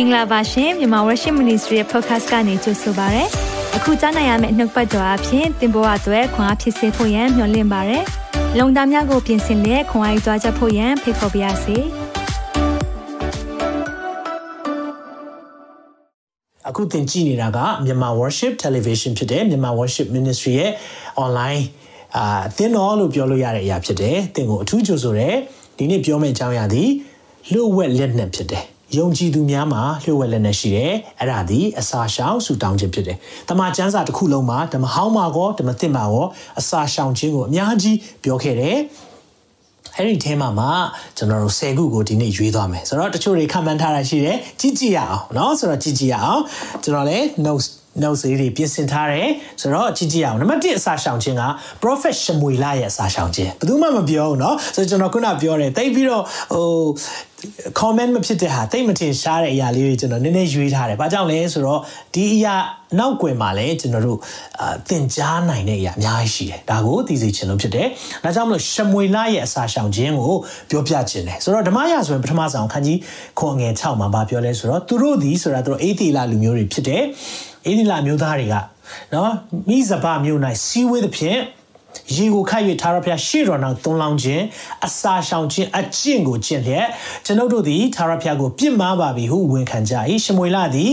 င်္ဂလာပါရှင်မြန်မာ Worship Ministry ရဲ့ podcast ကနေကြိုဆိုပါရစေ။အခုကြားနိုင်ရမယ့်နှုတ်ပတ်တော်အဖြစ်သင်ပေါ်အပ်ွယ်ခွန်အားဖြစ်စေဖို့ယံမျှဝင့်ပါရစေ။လုံတာများကိုပြင်ဆင်လက်ခွန်အားယူကြားချက်ဖို့ယံဖိတ်ခေါ်ပါရစေ။အခုသင်ကြည့်နေတာကမြန်မာ Worship Television ဖြစ်တဲ့မြန်မာ Worship Ministry ရဲ့ online အာသင်တော်လို့ပြောလို့ရတဲ့အရာဖြစ်တယ်။သင်ကိုအထူးကြိုဆိုတယ်။ဒီနေ့ပြောမယ့်အကြောင်းအရာသည်လှုပ်ဝက်လက်နက်ဖြစ်တယ်။ ယုံကြည်သူများမှာလျှို့ဝှက်လက်နဲ့ရှိတယ်အဲ့ဒါဒီအစာရှောင်ဆူတောင်းခြင်းဖြစ်တယ်တမန်ကျမ်းစာတစ်ခုလုံးမှာဓမ္မဟောင်းမှာကောဓမ္မသစ်မှာကောအစာရှောင်ခြင်းကိုအများကြီးပြောခဲ့တယ်အဲ့ဒီအဲမှာမှာကျွန်တော်တို့10ခုကိုဒီနေ့ရွေးသွားမယ်ဆိုတော့တချို့တွေခံမှန်းထားတာရှိတယ်ကြည့်ကြည့်ရအောင်เนาะဆိုတော့ကြည့်ကြည့်ရအောင်ကျွန်တော်လည်း notes နောက်စေးတွေပြင်ဆင်ထားတယ်ဆိုတော့ကြည့်ကြည့်အောင်နံပါတ်1အစာရှောင်ခြင်းက prophet ရှမွေလရဲ့အစာရှောင်ခြင်းဘယ်သူမှမပြောဘူးเนาะဆိုတော့ကျွန်တော်ခုနပြောတယ်တိတ်ပြီးတော့ဟို comment မဖြစ်တဲ့ဟာတိတ်မထင်ရှားတဲ့အရာလေးတွေကျွန်တော်နည်းနည်းရွေးထားတယ်။ဘာကြောင့်လဲဆိုတော့ဒီအရာနောက်ွယ်မှာလည်းကျွန်တော်တို့အာသင်ကြားနိုင်တဲ့အရာအများကြီးရှိတယ်။ဒါကိုသိစေချင်လို့ဖြစ်တယ်။ဒါကြောင့်မလို့ရှမွေလရဲ့အစာရှောင်ခြင်းကိုပြောပြခြင်းတယ်။ဆိုတော့ဓမ္မရဆိုရင်ပထမဆုံးခန်းကြီးခွန်ငယ်6မှာဗာပြောလဲဆိုတော့သူတို့ဒီဆိုတာသူတို့အေသီလလူမျိုးတွေဖြစ်တယ်။အေသီလမျိုးသားတွေကနော်မိဇဘမျိုး၌စီဝေးသဖြင့် ရေကိုခတ်၍သာရဖျားရှေ့တော်နောက်သုံးလောင်းခြင်းအစာရှောင်ခြင်းအကျင့်ကိုကျင့်လျက်ကျွန်ုပ်တို့သည်သာရဖျားကိုပြစ်မှားပါပြီဟုဝန်ခံကြ၏ရှမွေလသည်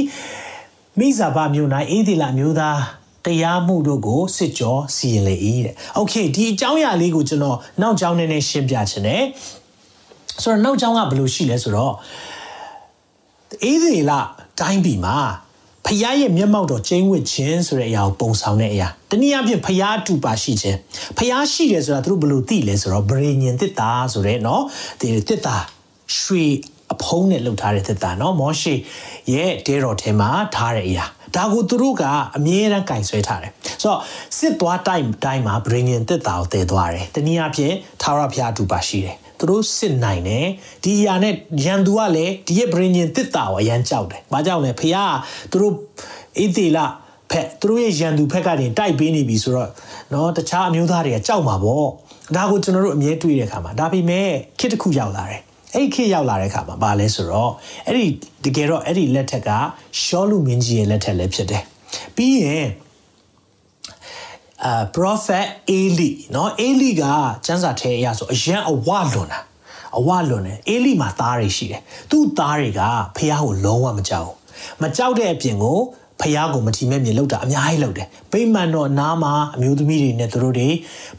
မိဇာဘမြို့၌အေဒီလာမျိုးသားတရားမှုတို့ကိုစစ်ကြောစီရင်လေ၏တဲ့။ Okay ဒီအကြောင်းအရာလေးကိုကျွန်တော်နောက်ကြောင်းနဲ့ရှင်းပြချင်တယ်။ဆိုတော့နောက်ကြောင်းကဘယ်လိုရှိလဲဆိုတော့အေဒီလာတိုင်းပြည်မှာ ဖရားရဲ့မျက်မှောက်တော်ကျင်းဝတ်ခြင်းဆိုတဲ့အရာကိုပုံဆောင်တဲ့အရာတနည်းအားဖြင့်ဖရားအတူပါရှိခြင်းဖရားရှိတယ်ဆိုတာသူတို့ဘယ်လိုသိလဲဆိုတော့ဗရေညင်တစ်တာဆိုတဲ့เนาะဒီတစ်တာရွှေအဖုံးနဲ့လှုပ်ထားတဲ့တစ်တာเนาะမောရှိရဲ့တဲတော်ထဲမှာထားတဲ့အရာဒါကိုသူတို့ကအမြဲတမ်းကင်ဆွဲထားတယ်ဆိုတော့စစ်သွားတိုင်းတိုင်းမှာဗရေညင်တစ်တာကိုတည်သွားတယ်တနည်းအားဖြင့်သာရဖရားအတူပါရှိတယ် သူတို့စစ်နိုင်တယ်ဒီအရာနဲ့ရန်သူကလည်းဒီရဲ့ဗြိဉ္ဉ်တစ်တာကိုအရန်ကြောက်တယ်ဘာကြောင့်လဲဖခင်ကသူတို့အေသေလဖက်သူတို့ရဲ့ရန်သူဖက်ကနေတိုက်ပေးနေပြီဆိုတော့နော်တခြားအမျိုးသားတွေကကြောက်မှာပေါ့ဒါကိုကျွန်တော်တို့အမြဲတွေ့တဲ့အခါမှာဒါပေမဲ့ခေတ်တစ်ခုရောက်လာတယ်အဲ့ခေတ်ရောက်လာတဲ့အခါမှာဘာလဲဆိုတော့အဲ့ဒီတကယ်တော့အဲ့ဒီလက်ထက်ကရှောလူမင်းကြီးရဲ့လက်ထက်လည်းဖြစ်တယ်ပြီးရင် အာ prophet Eli เนาะ Eli ကကျမ်းစာထဲအရဆိုအရန်အဝလွန်တာအဝလွန်တယ် Eli မှာသားတွေရှိတယ်သူ့သားတွေကဖះကိုလုံးဝမကြောက်မကြောက်တဲ့အပြင်ကို ဖះကိုမထီမဲ့မြေလောက်တာအများကြီးလောက်တယ်ဗိမာန်တော်နားမှာအမျိုးသမီးတွေနဲ့သူတို့တွေ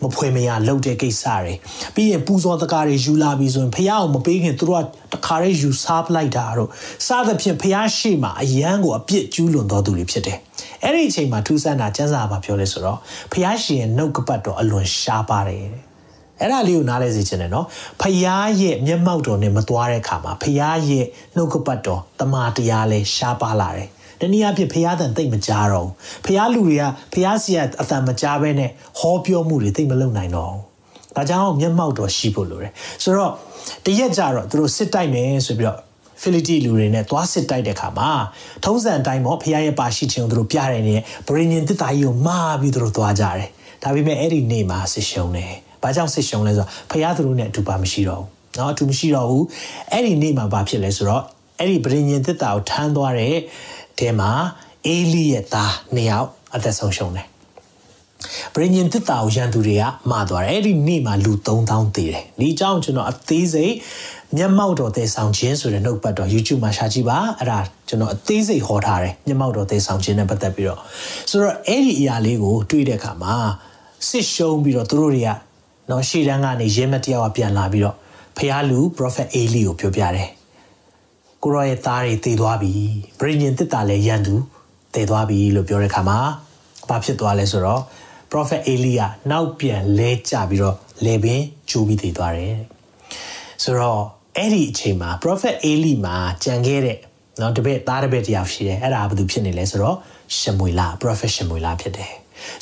မဖွေမရလောက်တဲ့ကိစ္စတွေပြီးရင်ပူဇော်တကားတွေယူလာပြီးဆိုရင်ဖះကိုမပေးခင်သူတို့ကတခါတည်းယူစားပလိုက်တာတို့စသဖြင့်ဖះရှိမှအယံကိုအပြစ်ကျူးလွန်တော်သူတွေဖြစ်တယ်အဲ့ဒီအချိန်မှာထူးဆန်းတာကျမ်းစာမှာပြောလဲဆိုတော့ဖះရှင်ရဲ့နှုတ်ကပတ်တော်အလွန်ရှားပါတယ်အဲ့ဒါလေးကိုနားလဲစေချင်တယ်နော်ဖះရဲ့မျက်မှောက်တော်နဲ့မသွားတဲ့အခါမှာဖះရဲ့နှုတ်ကပတ်တော်တမာတရားလဲရှားပါလာတယ် တနည်းအားဖြင့်ဖះတန်သိမ့်မကြားတော့ဘူးဖះလူတွေကဖះစီကအတန်မကြားဘဲနဲ့ဟောပြောမှုတွေသိမ့်မလုပ်နိုင်တော့ဘူးဒါကြောင့်မျက်မှောက်တော်ရှိဖို့လိုတယ်ဆိုတော့တရက်ကြတော့သူတို့စစ်တိုက်မယ်ဆိုပြီးတော့ဖိလိတိလူတွေနဲ့သွားစစ်တိုက်တဲ့ခါမှာထုံးစံအတိုင်းပေါ့ဖះရဲ့ပါရှိခြင်းကိုသူတို့ပြတယ်နဲ့ဗရင်းရင်တစ်တာကြီးကိုမှားပြီးသူတို့သွားကြတယ်ဒါပေမဲ့အဲ့ဒီနေ့မှာစစ်ရှုံးတယ်ဘာကြောင့်စစ်ရှုံးလဲဆိုတော့ဖះသူတို့နဲ့အတူပါမရှိတော့ဘူးเนาะအတူမရှိတော့ဘူးအဲ့ဒီနေ့မှာဘာဖြစ်လဲဆိုတော့အဲ့ဒီဗရင်းရင်တစ်တာကိုထမ်းသွားတဲ့ တဲမှာအေလိရဲ့သားနှစ်ယောက်အသက်ဆုံးရှုံးတယ်ဗြိညင်တစ်တာကိုရန်သူတွေကမှားသွားတယ်အဲ့ဒီနေ့မှာလူ3000သေတယ်ဒီအကြောင်းကျွန်တော်အသေးစိတ်မျက်မှောက်တော်သေဆောင်ခြင်းဆိုတဲ့နှုတ်ပတ်တော် YouTube မှာရှာကြည့်ပါအဲ့ဒါကျွန်တော်အသေးစိတ်ဟောထားတယ်မျက်မှောက်တော်သေဆောင်ခြင်းနဲ့ပတ်သက်ပြီးတော့ဆိုတော့အဲ့ဒီအရာလေးကိုတွေးတဲ့အခါမှာစစ်ရှုံးပြီးတော့သူတို့တွေကနော်ရှေ့တန်းကနေရဲမတယောက်ကပြန်လာပြီးတော့ဖះလူ prophet Eli ကိုပြောပြတယ် ကိုရောရဲ့သားတွေတည်သွားပြီဗြိညင်တစ်တာလည်းရန်သူတည်သွားပြီလို့ပြောတဲ့အခါမှာဘာဖြစ်သွားလဲဆိုတော့ prophet Elia နောက်ပြန်လဲကျပြီးတော့လေပင်ကျိုးပြီးတည်သွားတယ်ဆိုတော့အဲ့ဒီအချိန်မှာ prophet Eli မှာကြံခဲ့တဲ့နော်တပည့်သားတပည့်တယောက်ရှိတယ်အဲ့ဒါဘာလို့ဖြစ်နေလဲဆိုတော့ရှမွေလာ prophet ရှမွေလာဖြစ်တယ်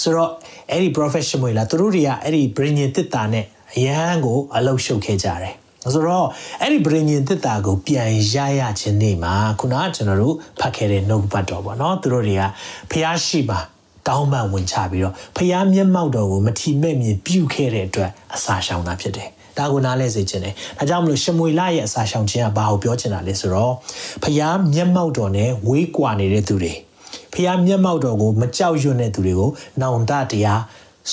ဆိုတော့အဲ့ဒီ prophet ရှမွေလာသူတို့တွေကအဲ့ဒီ bring in တစ်တာနဲ့အရန်ကိုအလုရှုပ်ခဲ့ကြတယ် ဆိုတော့အဲ့ဒီဗြိဉ္ဉ်တစ်တာကိုပြန်ရရခြင်းနေ့မှာခုနကကျွန်တော်တို့ဖတ်ခဲ့တဲ့နှုတ်ပတ်တော်ပေါ့နော်သူတို့တွေကဖျားရှိပါတောင်းပန်ဝင်ချပြီးတော့ဖျားမျက်မှောက်တော်ကိုမထီမဲ့မြင်ပြုတ်ခဲ့တဲ့အတွက်အစာရှောင်တာဖြစ်တယ်ဒါကိုနားလဲစေခြင်းတယ်ဒါကြောင့်မလို့ရှမွေလရဲ့အစာရှောင်ခြင်းကဘာကိုပြောချင်တာလဲဆိုတော့ဖျားမျက်မှောက်တော်နဲ့ဝေးကွာနေတဲ့သူတွေဖျားမျက်မှောက်တော်ကိုမကြောက်ရွံ့တဲ့သူတွေကိုနောင်တတရား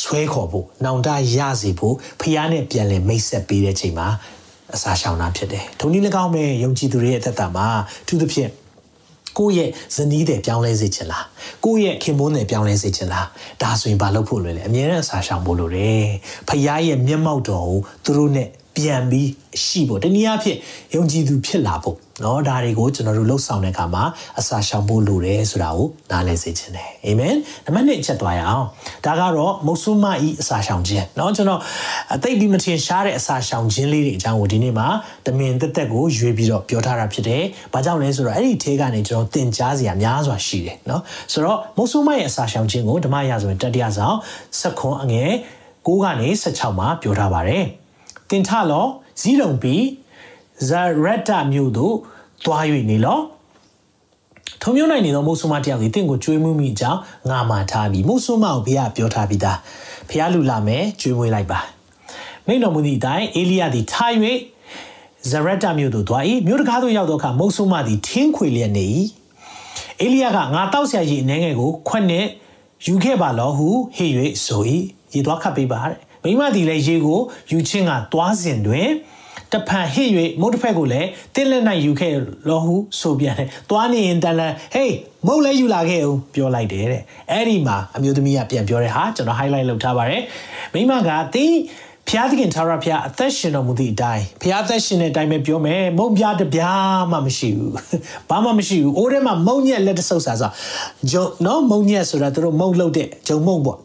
ဆွဲခေါ်ဖို့နောင်တရစေဖို့ဖျားနဲ့ပြန်လည်မိတ်ဆက်ပေးတဲ့ချိန်မှာ အစာရှောင်တာဖြစ်တယ်။ဒုနည်း၎င်းမဲ့ယုံကြည်သူတွေရဲ့အသက်တာမှာသူသဖြင့်ကိုယ့်ရဲ့ဇနီးတွေပြောင်းလဲစေချင်လားကိုယ့်ရဲ့ခင်မွန်းတွေပြောင်းလဲစေချင်လားဒါဆိုရင်ဘာလုပ်ဖို့လွယ်လဲအမြဲတမ်းအစာရှောင်ဖို့လိုတယ်ဖခင်ရဲ့မျက်မှောက်တော်ကိုသူတို့နဲ့ ပြန်ပြီးရှိဖို့တနည်းအားဖြင့်ယုံကြည်သူဖြစ်လာဖို့เนาะဒါတွေကိုကျွန်တော်တို့လှုပ်ဆောင်တဲ့အခါမှာအစာရှောင်ဖို့လိုတယ်ဆိုတာကိုနားလည်စေချင်တယ်အာမင်နံပါတ်1ချက်သွားရအောင်ဒါကတော့မုတ်ဆုမဤအစာရှောင်ခြင်းเนาะကျွန်တော်အသိပြီးမထင်ရှားတဲ့အစာရှောင်ခြင်းလေးတွေအကြောင်းကိုဒီနေ့မှာတမင်တက်တက်ကိုရွေးပြီးတော့ပြောထားတာဖြစ်တယ်ဘာကြောင့်လဲဆိုတော့အဲ့ဒီထဲကနေကျွန်တော်သင်ကြားစရာများစွာရှိတယ်เนาะဆိုတော့မုတ်ဆုမရဲ့အစာရှောင်ခြင်းကိုဓမ္မရာဇဝင်တတိယဆောင်ဆက်ခွန်အငယ်6ကနေ16မှာပြောထားပါတယ် တင်ထလောဇီးတုံပြီးဇာရတမြို့သို့သွား၍နေလောထုံမျိုးနိုင်နေသောမုတ်ဆုမတယောက်သည်တင့်ကိုကျွေးမှုမိအကြောင်းငါမှထားပြီးမုတ်ဆုမကိုဘုရားပြောထားပြီးသားဘုရားလူလာမယ်ကျွေးမွေးလိုက်ပါမိန့်တော်မူသည့်အတိုင်းအေလိယသည်ထား၍ဇရတမြို့သို့သွား၏မြို့တကားသို့ရောက်သောအခါမုတ်ဆုမသည်ထင်းခွေလျက်နေ၏အေလိယကငါတောက်ဆရာကြီးအနေငယ်ကိုခွက်နဲ့ယူခဲ့ပါလောဟုဟေ့၍ဆို၏ရေသွားခတ်ပေးပါတဲ့ မိမသည်လည်းရေကိုယူချင်းကသွားစဉ်တွင်တဖန်ဟစ်၍မုတ်တစ်ဖက်ကိုလည်းတင်းလက်နိုင်ယူခဲ့လောဟုဆိုပြန်တယ်။သွားနေရင်တန်လန်ဟေးမုတ်လည်းယူလာခဲ့အောင်ပြောလိုက်တယ်တဲ့။အဲ့ဒီမှာအမျိုးသမီးကပြန်ပြောတဲ့ဟာကျွန်တော် highlight လုပ်ထားပါတယ်။မိမကတင်းဖျားသခင်သာရဖျားအသက်ရှင်တော်မူသည့်အတိုင်းဖျားသက်ရှင်တဲ့အတိုင်းပဲပြောမယ်မုံပြားတပြားမှမရှိဘူးဘာမှမရှိဘူးအိုးထဲမှာမုံညက်လက်တဆုပ်ဆာဆိုဂျုံနော်မုံညက်ဆိုတာသူတို့မုံလုတ်တဲ့ဂျုံမုံပေါ့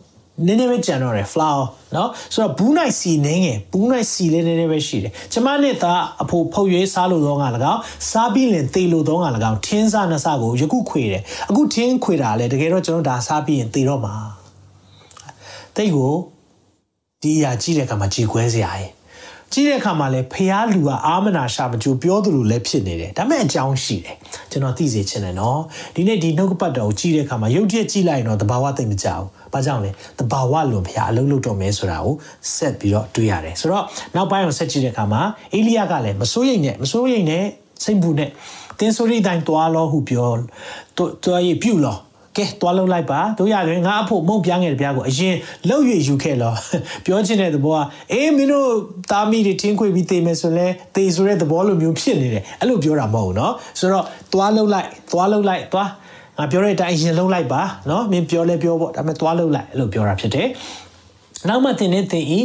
နည်းနည်းပဲကြံတော့တယ် flower เนาะဆိုတော့ဘူးနိုင်စီနင်းငယ်ဘူးနိုင်စီလေးနည်းနည်းပဲရှိတယ်ကျမနဲ့သားအဖိုးဖုတ်ရွေးစားလို့တော့ငါ၎င်းစားပြီးရင်သေလို့တော့ငါ၎င်းထင်းစားနှစားကိုယခုခွေတယ်အခုထင်းခွေတာလေတကယ်တော့ကျွန်တော်ဒါစားပြီးရင်သေတော့မှာတိတ်ကိုဒီအရာကြည့်တဲ့အခါမှာကြည်ခွဲစရာရဲ့ ကြည့်တဲ့အခါမှာလည်းဖះလူကအာမနာရှာမကြိုပြောသလိုလည်းဖြစ်နေတယ်ဒါပေမဲ့အကြောင်းရှိတယ်ကျွန်တော်သိစေချင်တယ်နော်ဒီနေ့ဒီနှုတ်ကပတ်တော်ကိုကြည့်တဲ့အခါမှာရုပ်တရက်ကြည့်လိုက်ရင်တော့တဘာဝသိမကြဘူးဘာကြောင့်လဲတဘာဝလွန်ဖះအလုံးလုံးတော့မဲဆိုတာကိုဆက်ပြီးတော့တွေးရတယ်ဆိုတော့နောက်ပိုင်းကိုဆက်ကြည့်တဲ့အခါမှာအေလိယကလည်းမစိုးရိမ်နဲ့မစိုးရိမ်နဲ့စိတ်ဘူးနဲ့တင်းဆိုရီတိုင်းတွားလို့ဟုပြောတွားရပြုလို့ ကဲတွားလုံးလိုက်ပါတို့ရရင်ငါအဖို့မုံပြားငယ်တပြားကိုအရင်လှုပ်ရွယူခဲ့လောပြောချင်တဲ့သဘောကအေးမင်းတို့တာမီတွေထင်းခွေပြီးတေးမယ်ဆိုလဲတေးဆိုတဲ့သဘောလိုမျိုးဖြစ်နေတယ်အဲ့လိုပြောတာမဟုတ်ဘူးเนาะဆိုတော့တွားလုံးလိုက်တွားလုံးလိုက်တွားငါပြောတဲ့အတိုင်းအရင်လုံးလိုက်ပါเนาะမင်းပြောလဲပြောပေါ့ဒါပေမဲ့တွားလုံးလိုက်အဲ့လိုပြောတာဖြစ်တယ်နောက်မှသင်နေသင်ဤ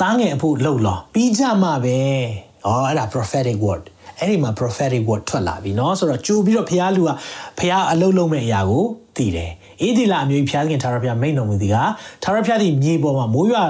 တားငယ်အဖို့လှုပ်လောပြီးကြမှာပဲဩအဲ့ဒါ prophetic word အဲ့ဒီမှာ prophetic word ထွက်လာပြီเนาะဆိုတော့ကြိုပြီးတော့ဖះလူကဖះအလုံးလုံးမဲ့အရာကို သိတယ်အေဒီလာအမျိုးဖះခင်ထာရဖះမိန်တော်မူသည်ကထာရဖះသည်မြေပေါ်မှာမိုးရွာ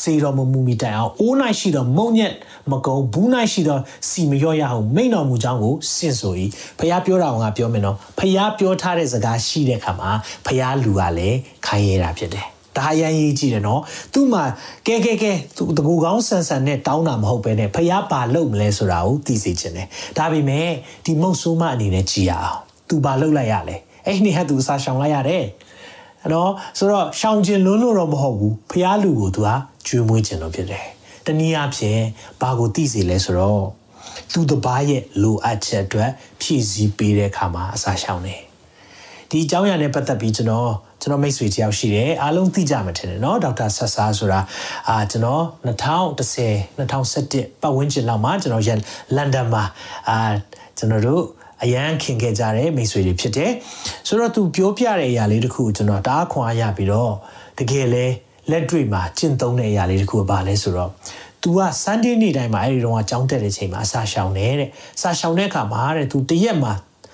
စေတော်မမူမီတိုင်အောင်အိုးနိုင်ရှိသောမုံညက်မကုံဘူးနိုင်ရှိသောစီမရော့ရအောင်မိန်တော်မူကြောင်းကိုစင်ဆို၏ဖះပြောတာကပြောမယ်နော်ဖះပြောထားတဲ့စကားရှိတဲ့ခါမှာဖះလူကလည်းခိုင်းရတာဖြစ်တယ်ဒါရန်ရေးကြည့်တယ်နော်သူ့မှာကဲကဲကဲသူတကူကောင်းဆန်ဆန်နဲ့တောင်းတာမဟုတ်ပဲနဲ့ဖះပါလုပ်မလဲဆိုတာကိုသိစေချင်တယ်ဒါပေမဲ့ဒီမုတ်ဆိုးမအနေနဲ့ကြည်ရအောင်သူပါလုပ်လိုက်ရလဲ အဲ့ဒီဟက်သူစာရှောင်လိုက်ရတယ်နော်ဆိုတော့ရှောင်ကျင်လွန်းလို့တော့မဟုတ်ဘူးဖះလူကိုသူကကျွေးမွေးခြင်းလို့ဖြစ်တယ်တနည်းအားဖြင့်ဘာကိုသိစေလဲဆိုတော့သူတပားရဲ့လိုအပ်ချက်အတွက်ဖြည့်ဆည်းပေးတဲ့အခါမှာအစာရှောင်တယ်ဒီအကြောင်းအရာနဲ့ပတ်သက်ပြီးကျွန်တော်ကျွန်တော်မိတ်ဆွေတယောက်ရှိတယ်အားလုံးသိကြမှာထင်တယ်เนาะဒေါက်တာဆက်ဆာဆိုတာအာကျွန်တော်2010 2017ပတ်ဝန်းကျင်လောက်မှာကျွန်တော်ရလန်ဒန်မှာအာကျွန်တော်တို့ အရန်ခင်ခဲ့ကြတဲ့မိတ်ဆွေတွေဖြစ်တယ်ဆိုတော့သူပြောပြတဲ့အရာလေးတခုကျွန်တော်တအားခွန်အားရပြီးတော့တကယ်လဲလက်တွေ့မှာကျင့်သုံးတဲ့အရာလေးတခုကဘာလဲဆိုတော့ तू က Sunday နေ့တိုင်းမှာအဲ့ဒီတော့အကြောင်းတက်တဲ့ချိန်မှာအစာရှောင်နေတဲ့စာရှောင်တဲ့အခါမှာတဲ့ तू တရက်မှာ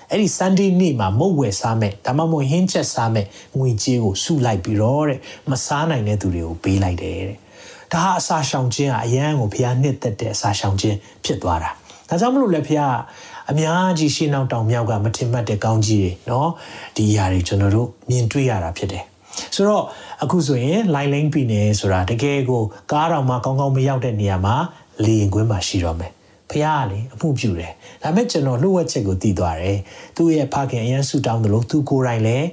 အဲ့ဒီ Sunday နေ့မှာမုတ်ဝယ်စားမဲ့ဒါမှမဟုတ်ဟင်းချက်စားမဲ့ငွေကြေးကိုစုလိုက်ပြီးတော့တဲ့မစားနိုင်တဲ့သူတွေကိုပေးလိုက်တယ်တဲ့ဒါဟာအစာရှောင်ခြင်းကအရန်ကိုဘုရားနှစ်သက်တဲ့အစာရှောင်ခြင်းဖြစ်သွားတာဒါကြောင့်မလို့လည်းဘုရား အများကြီးရှင်းနောက်တောင်မြောက်ကမထင်မှတ်တဲ့ကောင်းကြီးတွေเนาะဒီຢာတွေကျွန်တော်တို့မြင်တွေ့ရတာဖြစ်တယ်ဆိုတော့အခုဆိုရင်လိုင်လိန်ပြည်နယ်ဆိုတာတကယ်ကိုကားတော်မှာကောင်းကောင်းမရောက်တဲ့နေရာမှာလေရင်ကွင်းမှာရှိတော့မယ်ဖះကလေအမှုပြုတယ်ဒါပေမဲ့ကျွန်တော်လှုပ်ဝက်ချက်ကိုတည်သွားတယ်သူ့ရဲ့ဖခင်အရန်ဆူတောင်းတယ်လို့သူကိုယ်တိုင်လည်း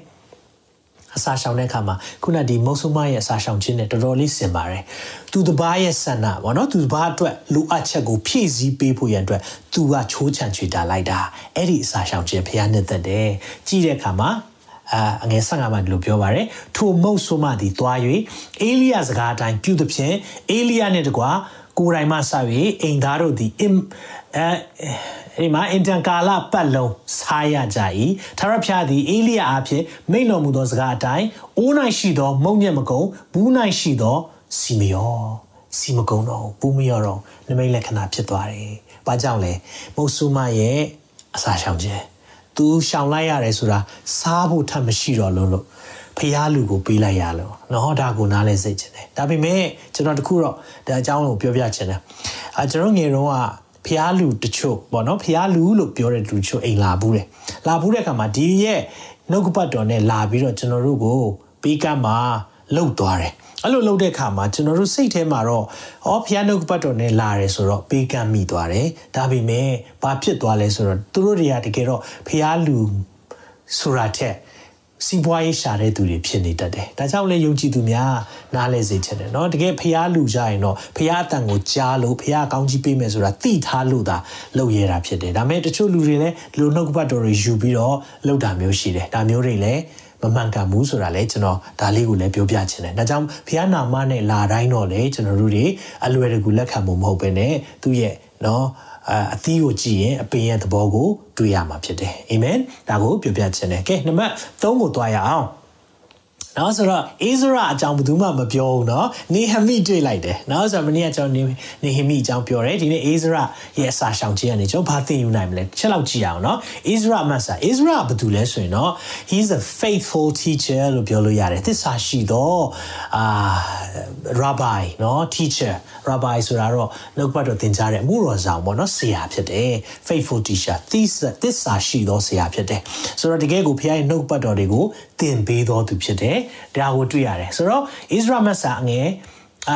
အစာရှောင်တဲ့အခါမှာခုနဒီမုတ်ဆုမရဲ့အစာရှောင်ခြင်းနဲ့တော်တော်လေးစင်ပါတယ်။သူတပားရဲ့ဆန္ဒပေါ့နော်သူတပားအတွက်လိုအပ်ချက်ကိုဖြည့်ဆည်းပေးဖို့ရန်အတွက်သူကချိုးချံချွေတာလိုက်တာ။အဲ့ဒီအစာရှောင်ခြင်းဖျားနှစ်သက်တယ်။ကြည့်တဲ့အခါမှာအာအငယ်15မှာဒီလိုပြောပါတယ်ထိုမုတ်ဆိုးမသည်တွား၍အေလိယစကားအတိုင်းပြုသဖြင့်အေလိယနှင့်တကွာကိုယ်တိုင်မှဆက်၍အိမ်သားတို့သည်အမ် အဲဒီမှာအင်တန်ကာလပတ်လုံးစားရကြ၏ထာဝရဘုရားသည်အေလိယအားဖြင့်မိန့်တော်မူသောစကားအတိုင်းအိုး၌ရှိသောမုံညက်မကုံဘူး၌ရှိသောစီမယောစီမကုံတော့ဘူးမယောတော့နမိတ်လက္ခဏာဖြစ်သွားတယ်။ဘာကြောင့်လဲမုတ်ဆိုးမရဲ့အစာရှောင်ခြင်းသူရှောင်လိုက်ရတယ်ဆိုတာစားဖို့ထပ်မရှိတော့လို့လို့ဖျားလူကိုပေးလိုက်ရလို့နော်ဒါကိုနားလဲစိတ်ချင်တယ်ဒါပေမဲ့ကျွန်တော်တခုတော့ဒါအကြောင်းကိုပြောပြချင်တယ်အာကျွန်တော်ငယ်တော့က ဖျားလူတချို့ပေါ့နော်ဖျားလူလို့ပြောတဲ့သူတချို့အိမ်လာဘူးတယ်လာဘူးတဲ့အခါမှာဒီရဲ့နှုတ်ကပတ်တော်နဲ့လာပြီးတော့ကျွန်တော်တို့ကိုပေးကမ်းမှာလှုပ်သွားတယ်အဲ့လိုလုပ်တဲ့အခါမှာကျွန်တော်တို့စိတ်ထဲမှာတော့ဩဖျားနှုတ်ပတ်တော်နဲ့လာတယ်ဆိုတော့ပေးကမ်းမိသွားတယ်ဒါပေမဲ့ဘာဖြစ်သွားလဲဆိုတော့သူတို့တွေကတကယ်တော့ဖျားလူဆိုတာထက် စီးပွားရေးရှာတဲ့သူတွေဖြစ်နေတတ်တယ်။ဒါကြောင့်လည်းယုံကြည်သူများနားလဲစေချင်တယ်เนาะတကယ်ဖျားလူကြရင်တော့ဖျားအတန်ကိုကြားလို့ဖျားကောင်းကြီးပေးမယ်ဆိုတာသိထားလို့သာလုပ်ရတာဖြစ်တယ်။ဒါပေမဲ့တချို့လူတွေလည်းလူနှုတ်ကပတ်တော်တွေယူပြီးတော့လုပ်တာမျိုးရှိတယ်။ဒါမျိုးတွေလည်းမမှန်ကန်ဘူးဆိုတာလည်းကျွန်တော်ဒါလေးကိုလည်းပြောပြချင်တယ်။ဒါကြောင့်ဖျားနာမနဲ့လာတိုင်းတော့လေကျွန်တော်တို့တွေအလွယ်တကူလက်ခံဖို့မဟုတ်ဘဲနဲ့သူ့ရဲ့เนาะ အသီးကိုကြည့်ရင်အပင်ရဲ့သဘောကိုတွေ့ရမှာဖြစ်တယ်အာမင်ဒါကိုပြောပြချင်တယ်ကဲနံပါတ်3ကိုတွားရအောင် နော်ဆိုတော့အေဇရာအကြောင်းဘယ်သူမှမပြောဘူးနော်နေဟမိတွေ့လိုက်တယ်နော်ဆိုတော့မနေ့ကကျွန်တော်နေဟမိအကြောင်းပြောတယ်ဒီနေ့အေဇရာရဲ့အစာရှောင်ခြင်းကနေကျွန်တော်ဘာသိယူနိုင်မလဲချက်လောက်ကြည့်အောင်နော်အေဇရာမဆာအေဇရာဘယ်သူလဲဆိုရင်နော် he's a faithful teacher လို့ပြောလို့ရတယ်သစ္စာရှိသောအာ rabbi နော် teacher rabbi ဆိုတာတော့နှုတ်ပတ်တော်သင်ကြားတဲ့အမှုတော်ဆောင်ပေါ့နော်ဆရာဖြစ်တယ် faithful teacher သစ္စာရှိသောဆရာဖြစ်တယ်ဆိုတော့တကယ်ကိုဖခင်ရဲ့နှုတ်ပတ်တော်တွေကိုသင်ပေးတော်သူဖြစ်တယ်ဒါကိုတွေ့ရတယ်ဆိုတော့ Israel မတ်စာအငယ်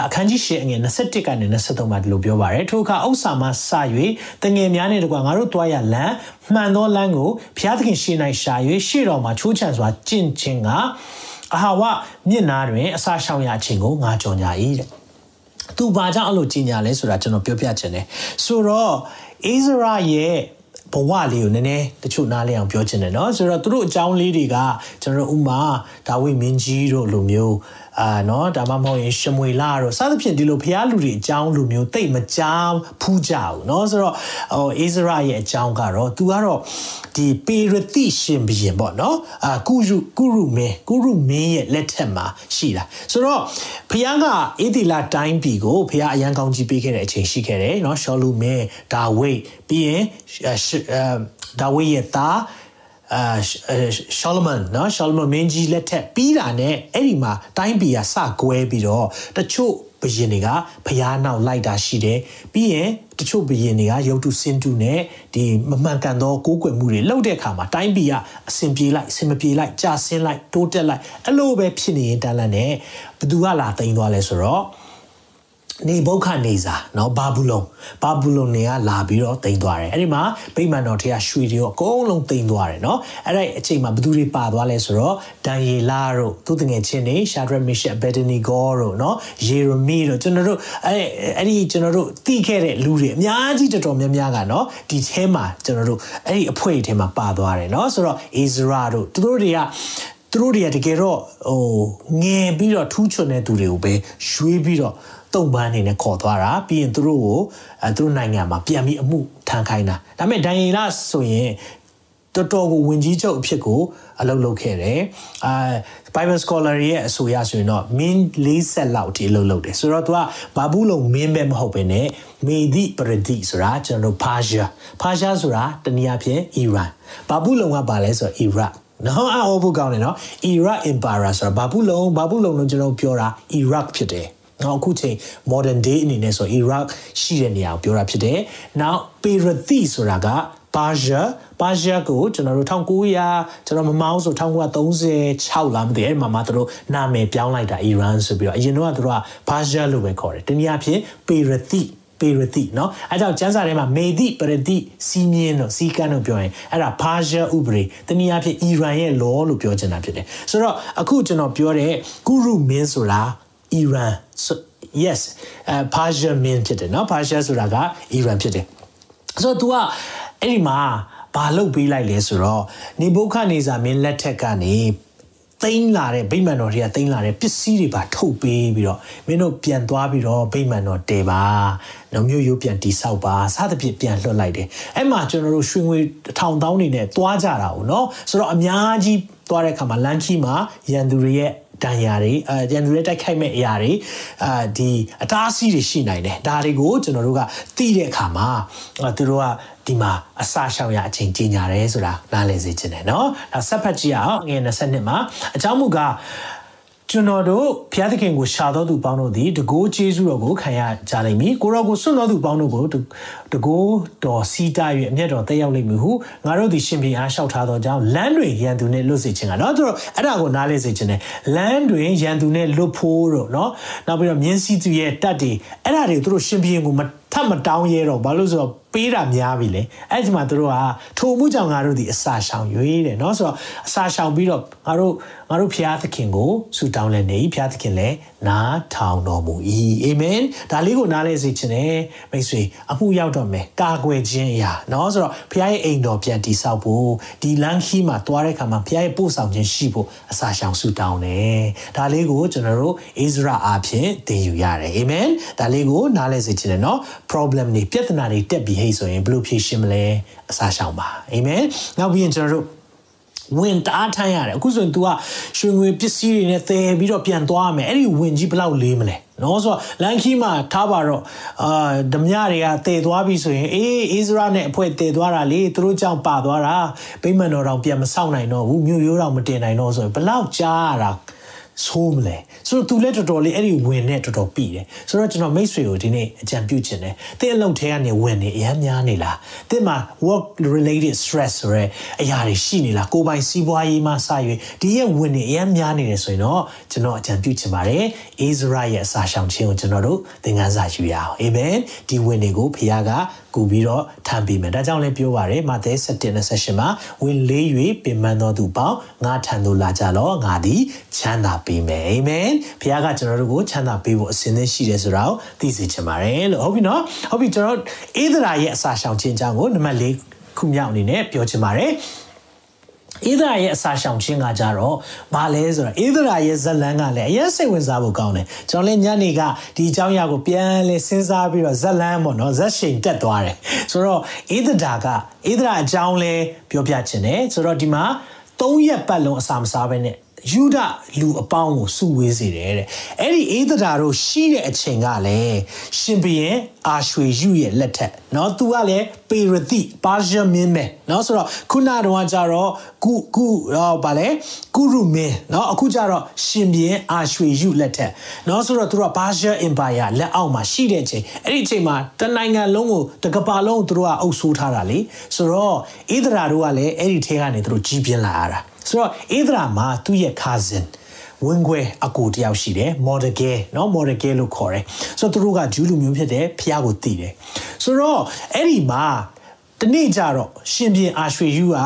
အခန်းကြီးရှေ့အငယ်21ကနေ23မှာဒီလိုပြောပါရယ်ထိုအခါဥစ္စာမစ၍တငယ်များနဲ့တကွာငါတို့တွားရလမ်းမှန်သောလမ်းကိုဘုရားသခင်ရှေ့၌ရှာ၍ရှေ့တော်မှာချိုးချံစွာကျင့်ခြင်းကအဟာဝမျက်နာတွင်အစာရှောင်ရခြင်းကိုငါကြော်ညာ၏တဲ့သူဘာကြောင့်အဲ့လိုကြီးညာလဲဆိုတာကျွန်တော်ပြောပြချင်တယ်ဆိုတော့အိဇရာရဲ့ ဘဝလေးကိုနည်းနည်းတချို့နားလည်အောင်ပြောချင်တယ်เนาะဆိုတော့သူတို့အကြောင်းလေးတွေကကျွန်တော်ဥမာဒါဝိမင်းကြီးတို့လိုမျိုး အာနော်ဒါမှမဟုတ်ရင်ရှမွေလာတို့စသဖြင့်ဒီလိုဖျားလူတွေအကြောင်းလူမျိုးတိတ်မကြားဖူးကြဘူးနော်ဆိုတော့ဟိုအိဇရာရဲ့အကြောင်းကတော့သူကတော့ဒီပေရတိရှင်ဘုရင်ပေါ့နော်အာကုရုကုရုမင်းကုရုမင်းရဲ့လက်ထက်မှာရှိတာဆိုတော့ဖျားကအေဒီလာတိုင်းပြည်ကိုဖျားအရန်ကောင်းကြီးပေးခဲ့တဲ့အချိန်ရှိခဲ့တယ်နော်ရှောလူမင်းဒါဝိတ်ပြီးရင်ဒါဝိတ်ရဲ့သား အာရှောလမန်နော်ရှောလမန်မင်းကြီးလက်ထက်ပြီးတာနဲ့အဲ့ဒီမှာတိုင်းပြည်ကစကွဲပြီးတော့တချို့ဘယင်တွေကဖျားနောက်လိုက်တာရှိတယ်ပြီးရင်တချို့ဘယင်တွေကရုပ်တုစင်တုနဲ့ဒီမမှန်ကန်သောကိုးကွယ်မှုတွေလုပ်တဲ့အခါမှာတိုင်းပြည်ကအစင်ပြေလိုက်အစင်မပြေလိုက်ကြာဆင်းလိုက်တိုးတက်လိုက်အဲ့လိုပဲဖြစ်နေရင်တန်းလန့်နဲ့ဘသူကလာတိန်သွားလဲဆိုတော့ နေဘုခနေစာနော်ဘာဘူးလုံဘာဘူးလုံနေကလာပြီးတော့တင်သွားတယ်အဲ့ဒီမှာဗိမာန်တော်ထဲကရွှေတွေရောအကုန်လုံးတင်သွားတယ်နော်အဲ့ဒါအချိန်မှာဘသူတွေပါသွားလဲဆိုတော့ဒန်ယေလာတို့သူတငယ်ချင်းတွေရှာဒရက်မီရှက်ဘက်ဒနီဂေါတို့နော်ယေရမီတို့ကျွန်တော်တို့အဲ့အဲ့ဒီကျွန်တော်တို့တီးခဲ့တဲ့လူတွေအများကြီးတော်တော်များများကနော်ဒီထဲမှာကျွန်တော်တို့အဲ့ဒီအဖွဲ့ထဲမှာပါသွားတယ်နော်ဆိုတော့အိဇရာတို့သူတို့တွေကသူတို့တွေကတကယ်တော့ဟိုငယ်ပြီးတော့ထူးချွန်တဲ့သူတွေကိုပဲရွှေးပြီးတော့ တုံပန်းအနေနဲ့ခေါ်သွားတာပြီးရင်သူတို့ကိုအဲသူတို့နိုင်ငံမှာပြန်ပြီးအမှုထမ်းခိုင်းတာဒါပေမဲ့ဒန်ယေလဆိုရင်တော်တော်ကိုဝင်ကြီးချုပ်အဖြစ်ကိုအလုပ်လုပ်ခဲ့တယ်အာ Bible scholar ရဲ့အဆိုအရဆိုရင်တော့မင်း40လောက်ထိအလုပ်လုပ်တယ်ဆိုတော့သူကဘာဘူးလုံးမင်းပဲမဟုတ်ပဲねမေဒီပရဒီဆိုတာကျွန်တော်တို့ဖာရှာဖာရှာဆိုတာတနည်းအားဖြင့်အီရန်ဘာဘူးလုံးကပါလဲဆိုတော့အီရတ်နော်အော်ဘူးကောင်းတယ်နော် Iraq Empire ဆိုတာဘာဘူးလုံးဘာဘူးလုံးလုံးကျွန်တော်ပြောတာ Iraq ဖြစ်တယ် နောက်အခုချိန် modern day အနေနဲ့ဆို Iraq ရှိတဲ့နေရာကိုပြောတာဖြစ်တယ်။ Now Pirathi ဆိုတာက Persia Persia ကိုကျွန်တော်တို့1900ကျွန်တော်မမောင်းဆို1936လားမသိအဲ့မှာမှသူတို့နာမည်ပြောင်းလိုက်တာ Iran ဆိုပြီးတော့အရင်တော့သူတို့က Persia လို့ပဲခေါ်တယ်။တနည်းအားဖြင့် Pirathi ပေရတိเนาะအဲကြောင့်ကျမ်းစာထဲမှာမေတိပရတိစီးမြင်းတို့စီးကန်းတို့ပြောရင်အဲ့ဒါဘာရှာဥပဒေတနည်းအားဖြင့်အီရန်ရဲ့ law လို့ပြောချင်တာဖြစ်တယ်ဆိုတော့အခုကျွန်တော်ပြောတဲ့ကုရုမင်းဆိုတာ အီရန် yes အဲဘာရှာမင်းဖြစ်တယ်เนาะဘာရှာဆိုတာကအီရန်ဖြစ်တယ်ဆိုတော့ तू ကအဲ့ဒီမှာဘာလုပ်ပေးလိုက်လဲဆိုတော့နေဘုခနေဇာမင်းလက်ထက်ကနေသိမ်းလာတဲ့ဗိမာန်တော်တွေကသိမ်းလာတဲ့ပစ္စည်းတွေပါထုတ်ပေးပြီးတော့မင်းတို့ပြန်သွားပြီးတော့ဗိမာန်တော်တည်ပါနော်မျိုးရိုးပြန်တိဆောက်ပါစသဖြင့်ပြန်လွှတ်လိုက်တယ်အဲ့မှာကျွန်တော်တို့ရွှေငွေထောင်တောင်းနေနဲ့သွားကြတာ ਉ နော်ဆိုတော့အများကြီးသွားတဲ့အခါမှာလန်ခီမှာရန်သူတွေရဲ့ တန်ရာတွေအဲရန်သူတွေတိုက်ခိုက်မဲ့အရာတွေအာဒီအတားအဆီးတွေရှိနိုင်တယ်ဒါတွေကိုကျွန်တော်တို့ကသိတဲ့အခါမှာသူတို့ကဒီမှာအစရှောင်ရအချိန်ကြီးညာတယ်ဆိုတာနားလည်စေချင်တယ်เนาะဒါဆက်ဖတ်ကြည့်အောင်ငွေ22မှာအကြောင်းမူကား ကျွန်တော်တို့ဘုရားသခင်ကိုရှာတော်သူပေါင်းတို့သည်တကိုးကျေးဇူးတော်ကိုခံရကြလိမ့်မည်ကိုရောကိုစွန့်တော်သူပေါင်းတို့ကိုတကိုးတော်စီးတာ၍အမျက်တော်တက်ရောက်လိမ့်မည်ဟုငါတို့သည်ရှင်ပြန်အားလျှောက်ထားသောကြောင့်လမ်းတွင်ရန်သူနှင့်လွတ်စေခြင်းကနော်သူတို့အဲ့ဒါကိုနားလေစေခြင်းနဲ့လမ်းတွင်ရန်သူနှင့်လွတ်ဖို့တော့နော်နောက်ပြီးတော့မြင်းစည်းသူရဲ့တတ်တွေအဲ့ဒါတွေသူတို့ရှင်ပြန်ကိုမ ထပ်မတောင်းရဲတော့ဘာလို့ဆိုတော့ပေးတာများပြီလေအဲ့ဒီမှာတို့ကထိုမှုကြောင့်ငါတို့ဒီအစာရှောင်ရွေးတယ်เนาะဆိုတော့အစာရှောင်ပြီးတော့ငါတို့ငါတို့ဖျားသခင်ကိုဆုတောင်းလဲနေဖျားသခင်လည်းနားထောင်တော်မူ၏အာမင်ဒါလေးကိုနားလဲစေချင်တယ်မိတ်ဆွေအမှုရောက်တော့မယ်ကာကွယ်ခြင်းအရာเนาะဆိုတော့ဖျားရဲ့အိမ်တော်ပြန်တည်ဆောက်ဖို့ဒီလမ်းခီးမှာတွားတဲ့ခါမှာဖျားရဲ့ပို့ဆောင်ခြင်းရှိဖို့အစာရှောင်ဆုတောင်းတယ်ဒါလေးကိုကျွန်တော်တို့ဣဇရာအဖြစ်သင်ယူရတယ်အာမင်ဒါလေးကိုနားလဲစေချင်တယ်เนาะ problem တွေပြဿနာတွေတက်ပြီးဟိဆိုရင်ဘယ်လိုဖြေရှင်းမလဲအစားရှောင်ပါအာမင်နောက်ပြီးရင်ကျွန်တော်တို့ဝင်တားထိုင်းရတယ်အခုဆိုရင် तू ကရွှေငွေပစ္စည်းတွေနဲ့သယ်ပြီးတော့ပြန်သွားရမယ်အဲ့ဒီဝင်ကြီးဘယ်လောက်လေးမလဲနော်ဆိုတော့လန်ခီမှာထားပါတော့အာဓမြတွေကတည်သွားပြီဆိုရင်အေးအိစရာနဲ့အဖွဲ့တည်သွားတာလေသူတို့ကြောင့်ပါသွားတာဗိမာန်တော်တောင်ပြန်မဆောက်နိုင်တော့ဘူးမြို့ရိုးတောင်မတင်နိုင်တော့ဆိုရင်ဘယ်လောက်ကြားရတာ ဆိုးမလဲဆိုတော့သူလည်းတော်တော်လေးအဲ့ဒီဝင်နဲ့တော်တော်ပြီတယ်ဆိုတော့ကျွန်တော်မိတ်ဆွေကိုဒီနေ့အကြံပြုချင်တယ်တင်းအလုပ်ထဲကနေဝင်နေအများများနေလားတင်းမှာ work related stress ဆိုရဲအရာတွေရှိနေလားကိုပိုင်စီးပွားရေးမှစ၍ဒီရဲ့ဝင်နေအများများနေတယ်ဆိုရင်တော့ကျွန်တော်အကြံပြုချင်ပါတယ်အိစရာရဲ့အစာရှောင်ခြင်းကိုကျွန်တော်တို့သင်ခန်းစာယူရအောင်အာမင်ဒီဝင်တွေကိုဖခင်ကကူပြီးတော့ ထမ်းပေးမယ်ဒါကြောင့်လည်းပြောပါရယ်မာသဲ7:28မှာဝင်လေး၍ပင်ပန်းသောသူပေါင်းငါထံသို့လာကြလောငါသည်ချမ်းသာပေးမယ်အာမင်ဘုရားကကျွန်တော်တို့ကိုချမ်းသာပေးဖို့အစဉ်သင့်ရှိတယ်ဆိုတာကိုသိစေချင်ပါတယ်လို့ဟုတ်ပြီနော်ဟုတ်ပြီကျွန်တော်အေးဒရာရဲ့အစာရှောင်ခြင်းအကြောင်းကိုနံပါတ်၄ခုမြောက်အနေနဲ့ပြောချင်ပါတယ် ဧဒရာရဲ့အစာရှောင်ခြင်းကကြတော့ဘာလဲဆိုတော့ဧဒရာရဲ့ဇလန်းကလည်းအရင်စိတ်ဝင်စားဖို့ကောင်းတယ်ကျွန်တော်လည်းညနေကဒီအကြောင်းအရာကိုပြန်လဲစဉ်းစားပြီးတော့ဇလန်းပေါ့နော်ဇက်ရှိန်တက်သွားတယ်ဆိုတော့ဧဒရာကဧဒရာအကြောင်းလဲပြောပြခြင်းတယ်ဆိုတော့ဒီမှာ၃ရက်ပတ်လုံးအစာမစားဘဲနဲ့ယူဒလူအပေါင်းကိုစုဝေးစေတယ်တဲ့အဲ့ဒီအေးသဒာတို့ရှိတဲ့အချိန်ကလည်းရှင်ဘရင်အာရွှေယူရဲ့လက်ထက်เนาะသူကလည်းပေရတိပါရှမင်းမဲเนาะဆိုတော့ခုနတော့ကြတော့ကုကုဟောဗာလဲကုရုမင်းเนาะအခုကြတော့ရှင်ဘရင်အာရွှေယူလက်ထက်เนาะဆိုတော့သူကဘာရှအင်ပါယာလက်အောက်မှာရှိတဲ့အချိန်အဲ့ဒီအချိန်မှာတနိုင်ငံလုံးကိုတကပါလုံးသူတို့ကအုပ်ဆိုးထားတာလေဆိုတော့အေးသဒာတို့ကလည်းအဲ့ဒီထဲကနေသူတို့ကြီးပြင်းလာရတာဆိုတော့အေဒရာမှာသူ့ရဲ့ cousin ဝင်ခွဲအကိုတယောက်ရှိတယ်မော်ဒဂဲเนาะမော်ဒဂဲလို့ခေါ်တယ်ဆိုတော့သူတို့ကဂျူးလူမျိုးဖြစ်တယ်ဖះကိုတည်တယ်ဆိုတော့အဲ့ဒီမှာတနေ့ကျတော့ရှင်ပြန်အာရွှေယူက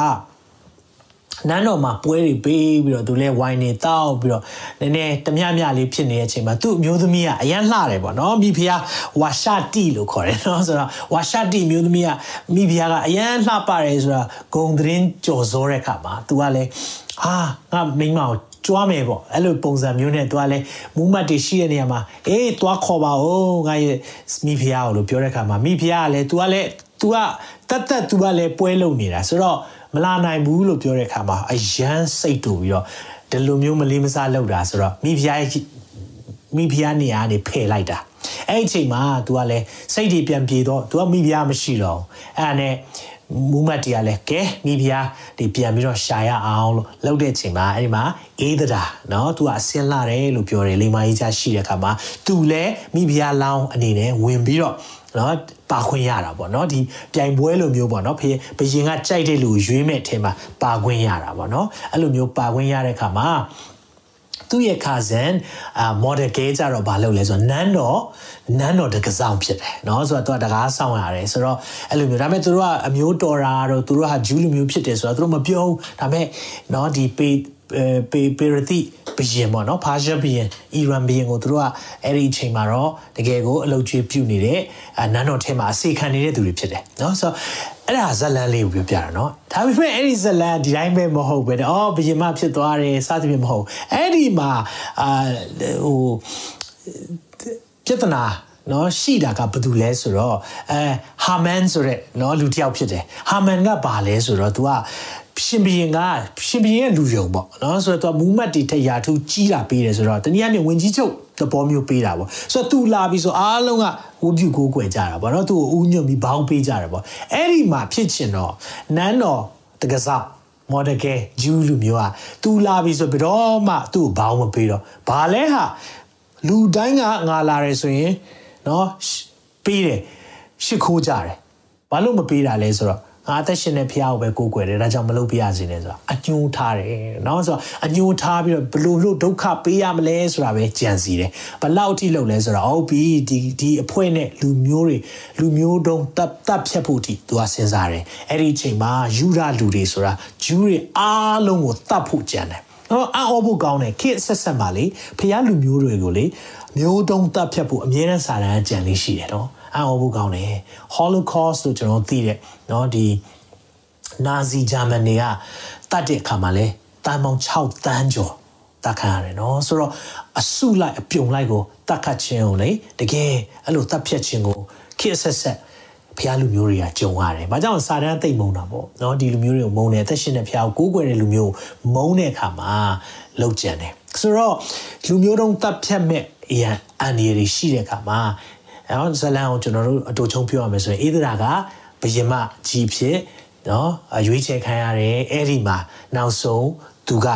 နန်းတော်မှာပွဲတွေပေးပြီးတော့သူလဲဝိုင်းနေတောက်ပြီးတော့နည်းနည်းတမျှမျှလေးဖြစ်နေတဲ့အချိန်မှာသူ့အမျိုးသမီးကအရန်လှတယ်ပေါ့နော်မိဖုရားဝါရှာတီလို့ခေါ်တယ်နော်ဆိုတော့ဝါရှာတီမျိုးသမီးကမိဖုရားကအရန်လှပါတယ်ဆိုတာဂုံသတင်းကြော်စောတဲ့ခါမှာသူကလည်းအာငါမိန်းမကို ကြွားမယ်ပေါ့အဲ့လိုပုံစံမျိုးနဲ့သူကလည်းမူးမတ်တွေရှိတဲ့နေရာမှာအေးသွားခေါ်ပါဦးငါရဲ့မိဖုရားကိုလို့ပြောတဲ့ခါမှာမိဖုရားကလည်း तू ကလည်း तू ကတတ်တတ် तू ကလည်းပွဲလုံနေတာဆိုတော့မလာနိုင်ဘူးလို့ပြောတဲ့အခါမှာအယမ်းစိတ်တူပြီးတော့ဒီလိုမျိုးမလေးမစားလုပ်တာဆိုတော့မိဖုရားမိဖုရားနေရာနေဖယ်လိုက်တာအဲ့ဒီအချိန်မှာ तू ကလည်းစိတ်တွေပြန်ပြေတော့ तू ကမိဖုရားမရှိတော့အဲ့ဒါနဲ့ မူမတ်တရားလဲကဲမိဖုရားဒီပြန်ပြီးတော့ရှာရအောင်လို့လုပ်တဲ့အချိန်မှာအဲ့ဒီမှာအေးသတာเนาะ तू ကအစင်းလာတယ်လို့ပြောတယ်လိမ္မာကြီးချရှိတဲ့အခါမှာ तू လဲမိဖုရားလောင်းအနေနဲ့ဝင်ပြီးတော့နော်ပါခွင့်ရတာပေါ့နော်ဒီပြိုင်ပွဲလိုမျိုးပေါ့နော်ဖေဘရင်ကကြိုက်တဲ့လူရွေးမဲ့အထင်မှာပါခွင့်ရတာပေါ့နော်အဲ့လိုမျိုးပါခွင့်ရတဲ့အခါမှာ သူ့ရဲ့ cousin အာ model ကဲကြတော့ဘာလုပ်လဲဆိုတော့နန်းတော်နန်းတော်တကဆောင်ဖြစ်တယ်เนาะဆိုတော့သူကတကားဆောင်ရတယ်ဆိုတော့အဲ့လိုမျိုးဒါပေမဲ့သူတို့ကအမျိုးတော်တာတော့သူတို့ကဂျူးလူမျိုးဖြစ်တယ်ဆိုတော့သူတို့မပြောဘူးဒါပေမဲ့เนาะဒီပေ ပေပေရတိဘယင်ပေါ့နော်ဖာရှားဘယင်အီရန်ဘယင်ကိုသူတို့ကအဲ့ဒီအချိန်မှာတော့တကယ်ကိုအလုပ်ကျွေးပြုနေတဲ့နန်းတော်ထဲမှာအစီခံနေတဲ့သူတွေဖြစ်တယ်နော်ဆိုတော့အဲ့ဒါဇလန်လေးကိုပြောပြတာနော်ဒါပေမဲ့အဲ့ဒီဇလန်ဒီတိုင်းပဲမဟုတ်ပဲအော်ဘယင်မဖြစ်သွားတယ်စသဖြင့်မဟုတ်အဲ့ဒီမှာအာဟိုပြဿနာနော်ရှိတာကဘာတူလဲဆိုတော့အဲဟာမန်ဆိုတဲ့နော်လူတစ်ယောက်ဖြစ်တယ်ဟာမန်ကဘာလဲဆိုတော့ तू က ရှင်ဘရင်ကရှင်ဘရင်ရဲ့လူယုံပေါ့နော်ဆိုတော့သူကမူးမတ်တီထက်ရာထူးကြီးတာပေးတယ်ဆိုတော့တနည်းအားဖြင့်ဝင်ကြီးချုပ်သဘောမျိုးပေးတာပေါ့ဆိုတော့သူလာပြီးဆိုအားလုံးကဝုပြုကိုးကွယ်ကြတာပေါ့နော်သူ့ကိုဥညွတ်ပြီးဘောင်းပေးကြတယ်ပေါ့အဲ့ဒီမှာဖြစ်ချင်တော့နန်းတော်တကစားမော်ဒကယ်ဂျူးလူမျိုးอ่ะသူလာပြီဆိုဘယ်တော့မှသူ့ကိုဘောင်းမပေးတော့ဘာလဲဟာလူတိုင်းကငါလာတယ်ဆိုရင်เนาะပေးတယ်ရှစ်ခိုးကြတယ်ဘာလို့မပေးတာလဲဆိုတော့ ငါအသက်ရှင်တဲ့ဖះကိုပဲကိုးကွယ်တယ်ဒါကြောင့်မလုပ်ပြရစေနဲ့ဆိုတာအညှိုးထားတယ်เนาะဆိုတော့အညှိုးထားပြီးတော့ဘလို့လို့ဒုက္ခပေးရမလဲဆိုတာပဲကြံစီတယ်ဘလောက်အထိလုပ်လဲဆိုတော့ဟုတ်ပြီဒီဒီအဖွဲနဲ့လူမျိုးတွေလူမျိုးတုံးတပ်တပ်ဖြတ်ဖို့အထိသူကစဉ်းစားတယ်အဲ့ဒီအချိန်မှာယူရလူတွေဆိုတာဂျူးတွေအားလုံးကိုတတ်ဖို့ကြံတယ်တော့အော်ဖို့ကောင်းတယ်ခေတ်ဆက်ဆက်ပါလေဖះလူမျိုးတွေကိုလေမျိုးတုံးတပ်ဖြတ်ဖို့အမြဲတမ်းစာတမ်းကြံလေးရှိတယ်နော် အံ့ဩဖို့ကောင်းတယ် Holocaust လို့ကျွန်တော်သိတဲ့เนาะဒီနာဇီဂျာမနီကတတ်တဲ့အခါမှာလဲတန်ပေါင်း6တန်းကျော်တတ်ခံရတယ်เนาะဆိုတော့အစုလိုက်အပြုံလိုက်ကိုတတ်ခတ်ခြင်းကိုလေတကယ်အဲ့လိုတတ်ဖြတ်ခြင်းကိုခေတ်ဆက်ဆက်ဖះလူမျိုးတွေကကြုံရတယ်။ဘာကြောင့်စာတန်းသိမ့်မုံတာပေါ့။เนาะဒီလူမျိုးတွေကိုမုံတယ်အသက်ရှင်တဲ့ဖះကိုကိုးကွယ်တဲ့လူမျိုးမုံတဲ့အခါမှာလောက်ကျန်တယ်။ဆိုတော့လူမျိုးတုံးတပ်ဖြတ်မဲ့အရန်အန်ဒီရီရှိတဲ့အခါမှာ နော်ဇလန်ကိုကျွန်တော်တို့အတူချုံပြောရမယ်ဆိုရင်အေဒရာကဘယင်မကြီးဖြစ်နော်ရွေးချယ်ခံရတယ်အဲ့ဒီမှာနောက်ဆုံးသူက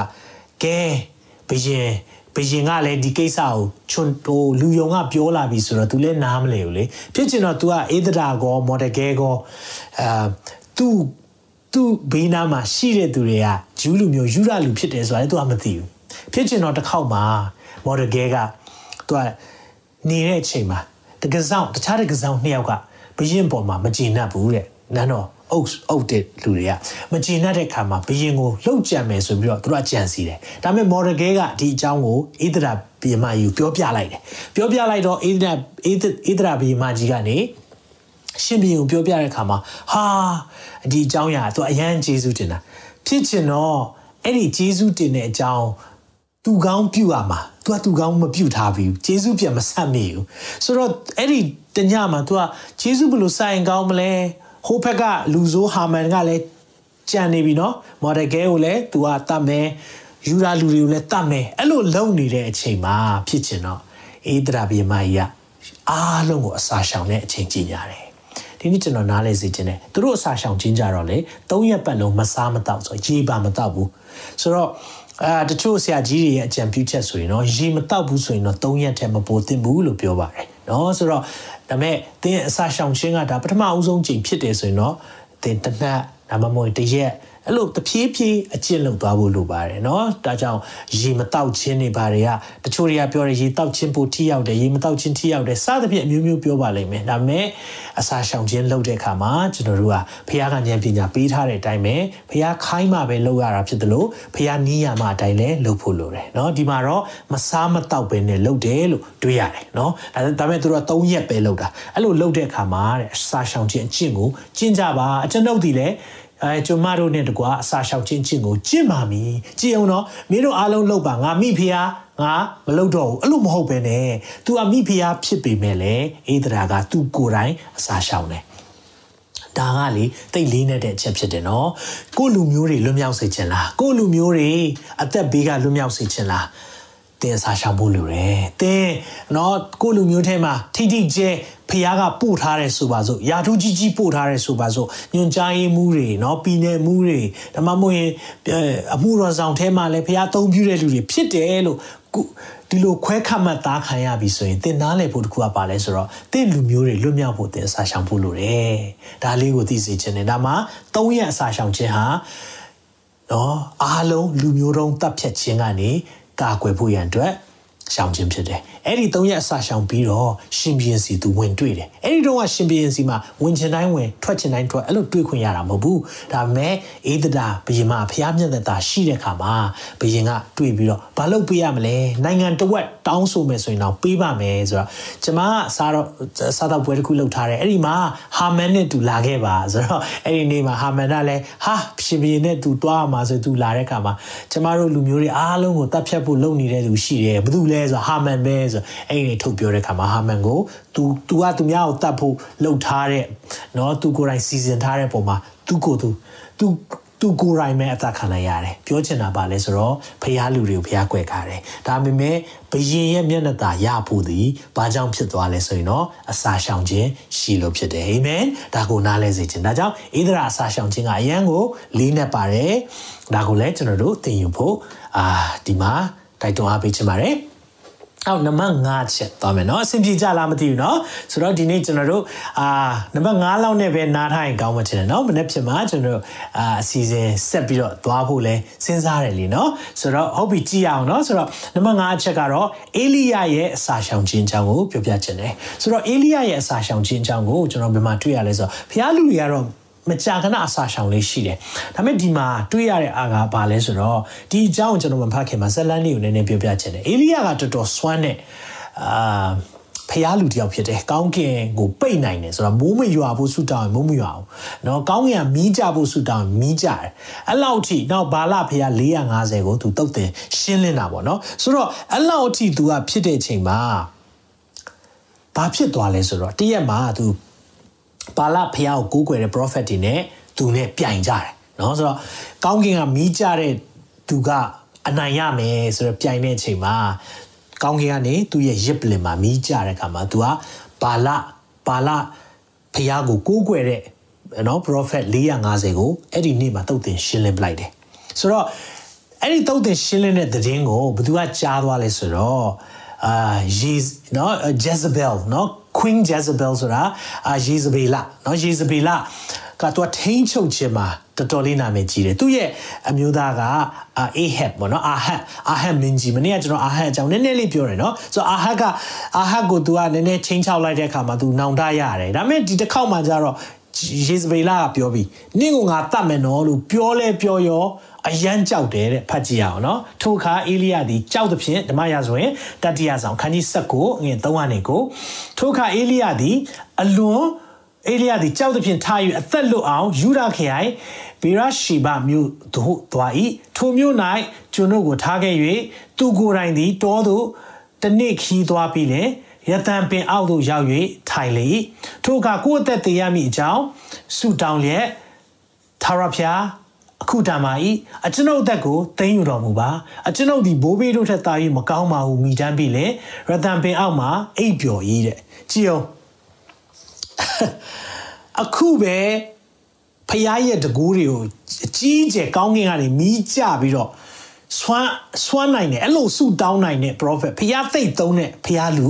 ကဲဘယင်ဘယင်ကလည်းဒီကိစ္စကိုချွန်ဟိုလူယုံကပြောလာပြီဆိုတော့ तू လည်းနားမလဲဘူးလေဖြစ်ချင်တော့ तू ကအေဒရာကောမော်ဒကဲကောအာ तू သူ့ဘေးနားမှာရှိတဲ့သူတွေကဂျူးလူမျိုးယူရလူဖြစ်တယ်ဆိုတာလည်းသူကမသိဘူးဖြစ်ချင်တော့တစ်ခေါက်မှာမော်ဒကဲကသူကနေတဲ့အချိန်မှာ တကဆောင်တခြားတကဆောင်နှစ်ယောက်ကဘရင်ပေါ်မှာမကြည်နပ်ဘူးတဲ့နန်းတော်အုပ်အုပ်တဲ့လူတွေကမကြည်နပ်တဲ့ခါမှာဘရင်ကိုလှုပ်ကြံမယ်ဆိုပြီးတော့သူတို့ကကြံစီတယ်ဒါပေမဲ့မော်ဒကဲကဒီအကြောင်းကိုဣဒရာဘီယမယူပြောပြလိုက်တယ်ပြောပြလိုက်တော့ဣဒရာဣဒရာဘီယမကြီးကနေရှင်ဘီကိုပြောပြတဲ့အခါမှာဟာဒီအကြောင်းအရာသူအရန်ကျေးဇူးတင်တာဖြစ်ချင်တော့အဲ့ဒီကျေးဇူးတင်တဲ့အကြောင်း သူကောင်းပြုတ်ရမှာ။ तू ကသူကောင်းမပြုတ်ထားဘူး။ဂျေဇုပြန်မဆက်မိဘူး။ဆိုတော့အဲ့ဒီတညမှာ तू ကဂျေဇုဘလို့စိုင်ကောင်းမလဲ။ဟိုဘက်ကလူဆိုးဟာမန်ကလည်းကြံနေပြီနော်။မော်ဒကဲကိုလည်း तू ကတတ်မယ်။ယူရာလူတွေကိုလည်းတတ်မယ်။အဲ့လိုလုံနေတဲ့အချိန်မှာဖြစ်ချင်တော့အေးဒရာဘီမကြီးကအားလုံးကိုအစာရှောင်တဲ့အချိန်ကြီးညာတယ်။ဒီနေ့ကျွန်တော်နားလဲစေခြင်းတယ်သူတို့အစာရှောင်ခြင်းကြတော့လေ၃ရက်ပတ်လုံးမစားမတောက်ဆိုရေပါမတောက်ဘူးဆိုတော့ အာတချို့ဆရာကြီးတွေရဲ့အကြံပြုချက်ဆိုရင်တော့ရေမတောက်ဘူးဆိုရင်တော့၃ရက်ထဲမပိုသင့်ဘူးလို့ပြောပါတယ်နော်ဆိုတော့ဒါပေမဲ့သင်အစာရှောင်ခြင်းကဒါပထမအဦးဆုံးချိန်ဖြစ်တယ်ဆိုရင်တော့သင်တစ်နက်ဒါမှမဟုတ်တစ်ရက် အဲ့လိုတဖြည်းဖြည်းအကျင့်လုပ်သွားဖို့လိုပါတယ်เนาะဒါကြောင့်ရေမတောက်ခြင်းတွေဘာတွေကတချို့တွေကပြောတယ်ရေတောက်ခြင်းပိုထိရောက်တယ်ရေမတောက်ခြင်းထိရောက်တယ်စသဖြင့်အမျိုးမျိုးပြောပါလိမ့်မယ်ဒါပေမဲ့အစာရှောင်ခြင်းလုပ်တဲ့အခါမှာကျွန်တော်တို့ကဖခင်ကဉာဏ်ပညာပေးထားတဲ့အတိုင်းပဲဖခင်ခိုင်းမှပဲလုပ်ရတာဖြစ်တယ်လို့ဖခင်နီးရမှအတိုင်းလည်းလုပ်ဖို့လိုတယ်เนาะဒီမှာတော့မစားမတောက်ပဲနဲ့လုပ်တယ်လို့တွေးရတယ်เนาะဒါပေမဲ့သူတို့က3ရက်ပဲလုပ်တာအဲ့လိုလုပ်တဲ့အခါမှာတဲ့အစာရှောင်ခြင်းအကျင့်ကိုကျင့်ကြပါအကျွန်ုပ်ဒီလည်း အဲကျမတို့နဲ့တကွာအစာရှောက်ချင်းချင်းကိုကြင့်ပါမည်ကြည်အောင်တော့မင်းတို့အားလုံးလုပ်ပါငါမိဖုရားငါမလုပ်တော့ဘူးအဲ့လိုမဟုတ်ပဲနဲ့ तू အမိဖုရားဖြစ်ပေမဲ့လေအေးတရာက तू ကိုယ်တိုင်အစာရှောင်တယ်ဒါကလေတိတ်လေးနေတဲ့အချက်ဖြစ်တယ်နော်ကိုလူမျိုးတွေလွတ်မြောက်စေချင်လားကိုလူမျိုးတွေအသက်ဘေးကလွတ်မြောက်စေချင်လား တင်းစားရှောင်ဖို့လိုတယ်တင်းနော်ကိုလူမျိုးထဲမှာထိထိကျဲဖះကပို့ထားတယ်ဆိုပါစို့ယာထူးကြီးကြီးပို့ထားတယ်ဆိုပါစို့ညွန်ကြားရေးမှုတွေเนาะပြည်နယ်မှုတွေဒါမှမဟုတ်ရင်အမှုတော်ဆောင်ထဲမှာလည်းဖះသုံးပြတဲ့လူတွေဖြစ်တယ်လို့ဒီလိုခွဲခတ်မှတ်သားခံရပြီဆိုရင်တင်နားလေဖို့တခုကပါလဲဆိုတော့တင့်လူမျိုးတွေလွတ်မြောက်ဖို့တင်အစာရှောင်ဖို့လိုတယ်ဒါလေးကိုသိစေချင်တယ်ဒါမှ၃ရက်အစာရှောင်ခြင်းဟာနော်အားလုံးလူမျိုးတုံးတပ်ဖြတ်ခြင်းကနေ ကကာကွယ်ဖို့ရန်အတွက်ရှောင်ခြင်းဖြစ်တယ်အဲ့ဒီ၃ရက်အစာရှောင်ပြီးတော့ရှင်ဘီရင်စီသူဝင်တွေ့တယ်အဲ့ဒီတော့ကရှင်ဘီရင်စီမှာဝင်ချင်တိုင်းဝင်ထွက်ချင်တိုင်းထွက်အဲ့လိုတွေ့ခွင့်ရတာမဟုတ်ဘူးဒါပေမဲ့အေးဒတာဘယင်မဖျားမျက်သက်သာရှိတဲ့ခါမှာဘယင်ကတွေ့ပြီးတော့ဘာလုပ်ပေးရမလဲနိုင်ငံတဝက်တောင်းဆိုမယ်ဆိုရင်တော့ပေးပါမယ်ဆိုတော့ကျမကစားတော့စားတော့ပွဲတစ်ခုလုပ်ထားတယ်အဲ့ဒီမှာဟာမန်နဲ့တူလာခဲ့ပါဆိုတော့အဲ့ဒီနေ့မှာဟာမန်ကလည်းဟာရှင်ဘီရင်နဲ့တူတွားမှာဆိုသူလာတဲ့ခါမှာကျမတို့လူမျိုးတွေအားလုံးကိုတတ်ဖြတ်ဖို့လုပ်နေတဲ့သူရှိတယ်ဘယ်သူလဲဆိုတော့ဟာမန်ပဲဆိုအဲ့ဒီထုတ်ပြောတဲ့ခါမှာဟာမန်ကို तू तू ကသူများကိုတတ်ဖို့လှုပ်ထားတဲ့เนาะ तू ကိုယ်တိုင်စီစဉ်ထားတဲ့ပုံမှာ तू ကို तू तू သူကိုယ်တိုင်ပဲအသက်ခံနိုင်ရတယ်ပြောချင်တာပါလဲဆိုတော့ဖះလူတွေကိုဖះကွယ်ကားတယ်ဒါပေမဲ့ဘယင်ရဲ့မျက်နှာသာရဖို့သည်ဘာကြောင့်ဖြစ်သွားလဲဆိုရင်တော့အစာရှောင်ခြင်းရှိလို့ဖြစ်တယ်အာမင်ဒါကိုနားလဲစေခြင်းဒါကြောင့်ဣသရာအစာရှောင်ခြင်းကအယံကိုလေးနဲ့ပါတယ်ဒါကိုလည်းကျွန်တော်တို့သင်ယူဖို့အာဒီမှာတိုက်တွန်းအားပေးချင်ပါတယ် အောက်နံပါတ်5ချက်သွားမယ်เนาะအဆင်ပြေကြလားမသိဘူးเนาะဆိုတော့ဒီနေ့ကျွန်တော်တို့အာနံပါတ်5လောက်နဲ့ပဲနားထားရင်ကောင်းမှထင်တယ်เนาะမနေ့ဖြစ်မှာကျွန်တော်တို့အာအစီအစဉ်ဆက်ပြီးတော့သွားဖို့လဲစဉ်းစားတယ်လीเนาะဆိုတော့ဟုတ်ပြီကြည့်အောင်เนาะဆိုတော့နံပါတ်5အချက်ကတော့အေလိယရဲ့အစာရှောင်ခြင်းအကြောင်းကိုပြောပြချင်တယ်ဆိုတော့အေလိယရဲ့အစာရှောင်ခြင်းအကြောင်းကိုကျွန်တော်ဘယ်မှာတွေ့ရလဲဆိုတော့ဘုရားလူတွေကတော့ မကြာခဏအစာရှောင်လေးရှိတယ်။ဒါပေမဲ့ဒီမှာတွေးရတဲ့အားကဘာလဲဆိုတော့ဒီအကြောင်းကိုကျွန်တော်မဖတ်ခင်မှာဇက်လန်လေးကိုနည်းနည်းပြောပြချင်တယ်။အေလိယကတော်တော်စွမ်းတဲ့အာဖျားလူတယောက်ဖြစ်တယ်။ကောင်းကင်ကိုပိတ်နိုင်တယ်ဆိုတော့မိုးမရွာဖို့ဆုတောင်းရင်မိုးမရွာဘူး။နော်ကောင်းကင်ကမီးကြဖို့ဆုတောင်းရင်မီးကြတယ်။အဲ့လောက်ထိနောက်ဘာလဖျား450ကိုသူတုတ်တင်ရှင်းလင်းတာပေါ့နော်။ဆိုတော့အဲ့လောက်ထိ तू ကဖြစ်တဲ့အချိန်မှာဘာဖြစ်သွားလဲဆိုတော့တရက်မှာ तू ပါလဖះကိုကိုးကွယ်တဲ့ prophet တွေနဲ့သူနဲ့ပြိုင်ကြတယ်နော်ဆိုတော့ကောင်းကင်ကမီးကြတဲ့သူကအနိုင်ရမယ်ဆိုတော့ပြိုင်တဲ့အချိန်မှာကောင်းကင်ကနေသူ့ရဲ့ရစ်ပလင်မှာမီးကြတဲ့အခါမှာသူကပါလပါလဖះကိုကိုးကွယ်တဲ့နော် prophet 450ကိုအဲ့ဒီနေ့မှာတုတ်တင်ရှင်းလင်းပလိုက်တယ်ဆိုတော့အဲ့ဒီတုတ်တင်ရှင်းလင်းတဲ့သတင်းကိုဘသူကကြားသွားလဲဆိုတော့ အာယေနော် Jezebel နော် Queen Jezebel ဆိုတာအာယေဇဗေလနော်ယေဇဗေလကတော့ထိန်းချုပ်ခြင်းမှာတော်တော်လေးနာမည်ကြီးတယ်သူ့ရဲ့အမျိုးသားကအာအေဟက်ပေါ့နော်အာဟက်အာဟက်မင်းကြီးမနေ့ကကျွန်တော်အာဟက်အကြောင်းနည်းနည်းလေးပြောတယ်နော်ဆိုတော့အာဟက်ကအာဟက်ကိုသူကနည်းနည်းချင်းချောက်လိုက်တဲ့အခါမှာသူနောင်တရတယ်ဒါပေမဲ့ဒီတစ်ခေါက်မှကျတော့ယေဇဗေလကပြောပြီးနင့်ကိုငါတတ်မယ်နော်လို့ပြောလဲပြောရော အယမ်းကြောက်တယ်တဲ့ဖတ်ကြည့်ရအောင်နော်ထိုအခါအေလိယသည်ကြောက်သဖြင့်ဓမ္မရာဆိုရင်တတိယဆောင်ခန်းကြီး7ငွေ3ကနေကိုထိုအခါအေလိယသည်အလွန်အေလိယသည်ကြောက်သဖြင့်ထား၍အသက်လွတ်အောင်ယူဒခရိုင်ဗေရရှိဘမြို့သို့သွား၏ထိုမြို့၌ကျွန်ုပ်ကိုထားခဲ့၍သူကိုယ်တိုင်သည်တောသို့တနေ့ခီးသွားပြီးလင်ရတန်ပင်အောက်သို့ရောက်၍ထိုင်လေထိုအခါကိုယ်အသက်တည်ရမည့်အကြောင်းဆုတောင်းလျက်သာရဖျား အခုတမ်းပါ၏အကျွန်ုပ်အသက်ကိုသိမ်းယူတော်မူပါအကျွန်ုပ်ဒီဘိုးဘေးတို့ထက်သာ၍မကောင်းပါဘူးမိတမ်းပြီလေရတန်ပင်အောက်မှာအိပ်ပျော်၏တဲ့ကြည်အောင်အခုပဲဖျားရဲ့တကူးတွေကိုအကြီးကျယ်ကောင်းကင်ကနေမီးကြပြီးတော့ဆွမ်းဆွမ်းနိုင်တယ်အဲ့လိုဆုတောင်းနိုင်တဲ့ prophet ဖျားသိပ်သုံးတဲ့ဖျားလူ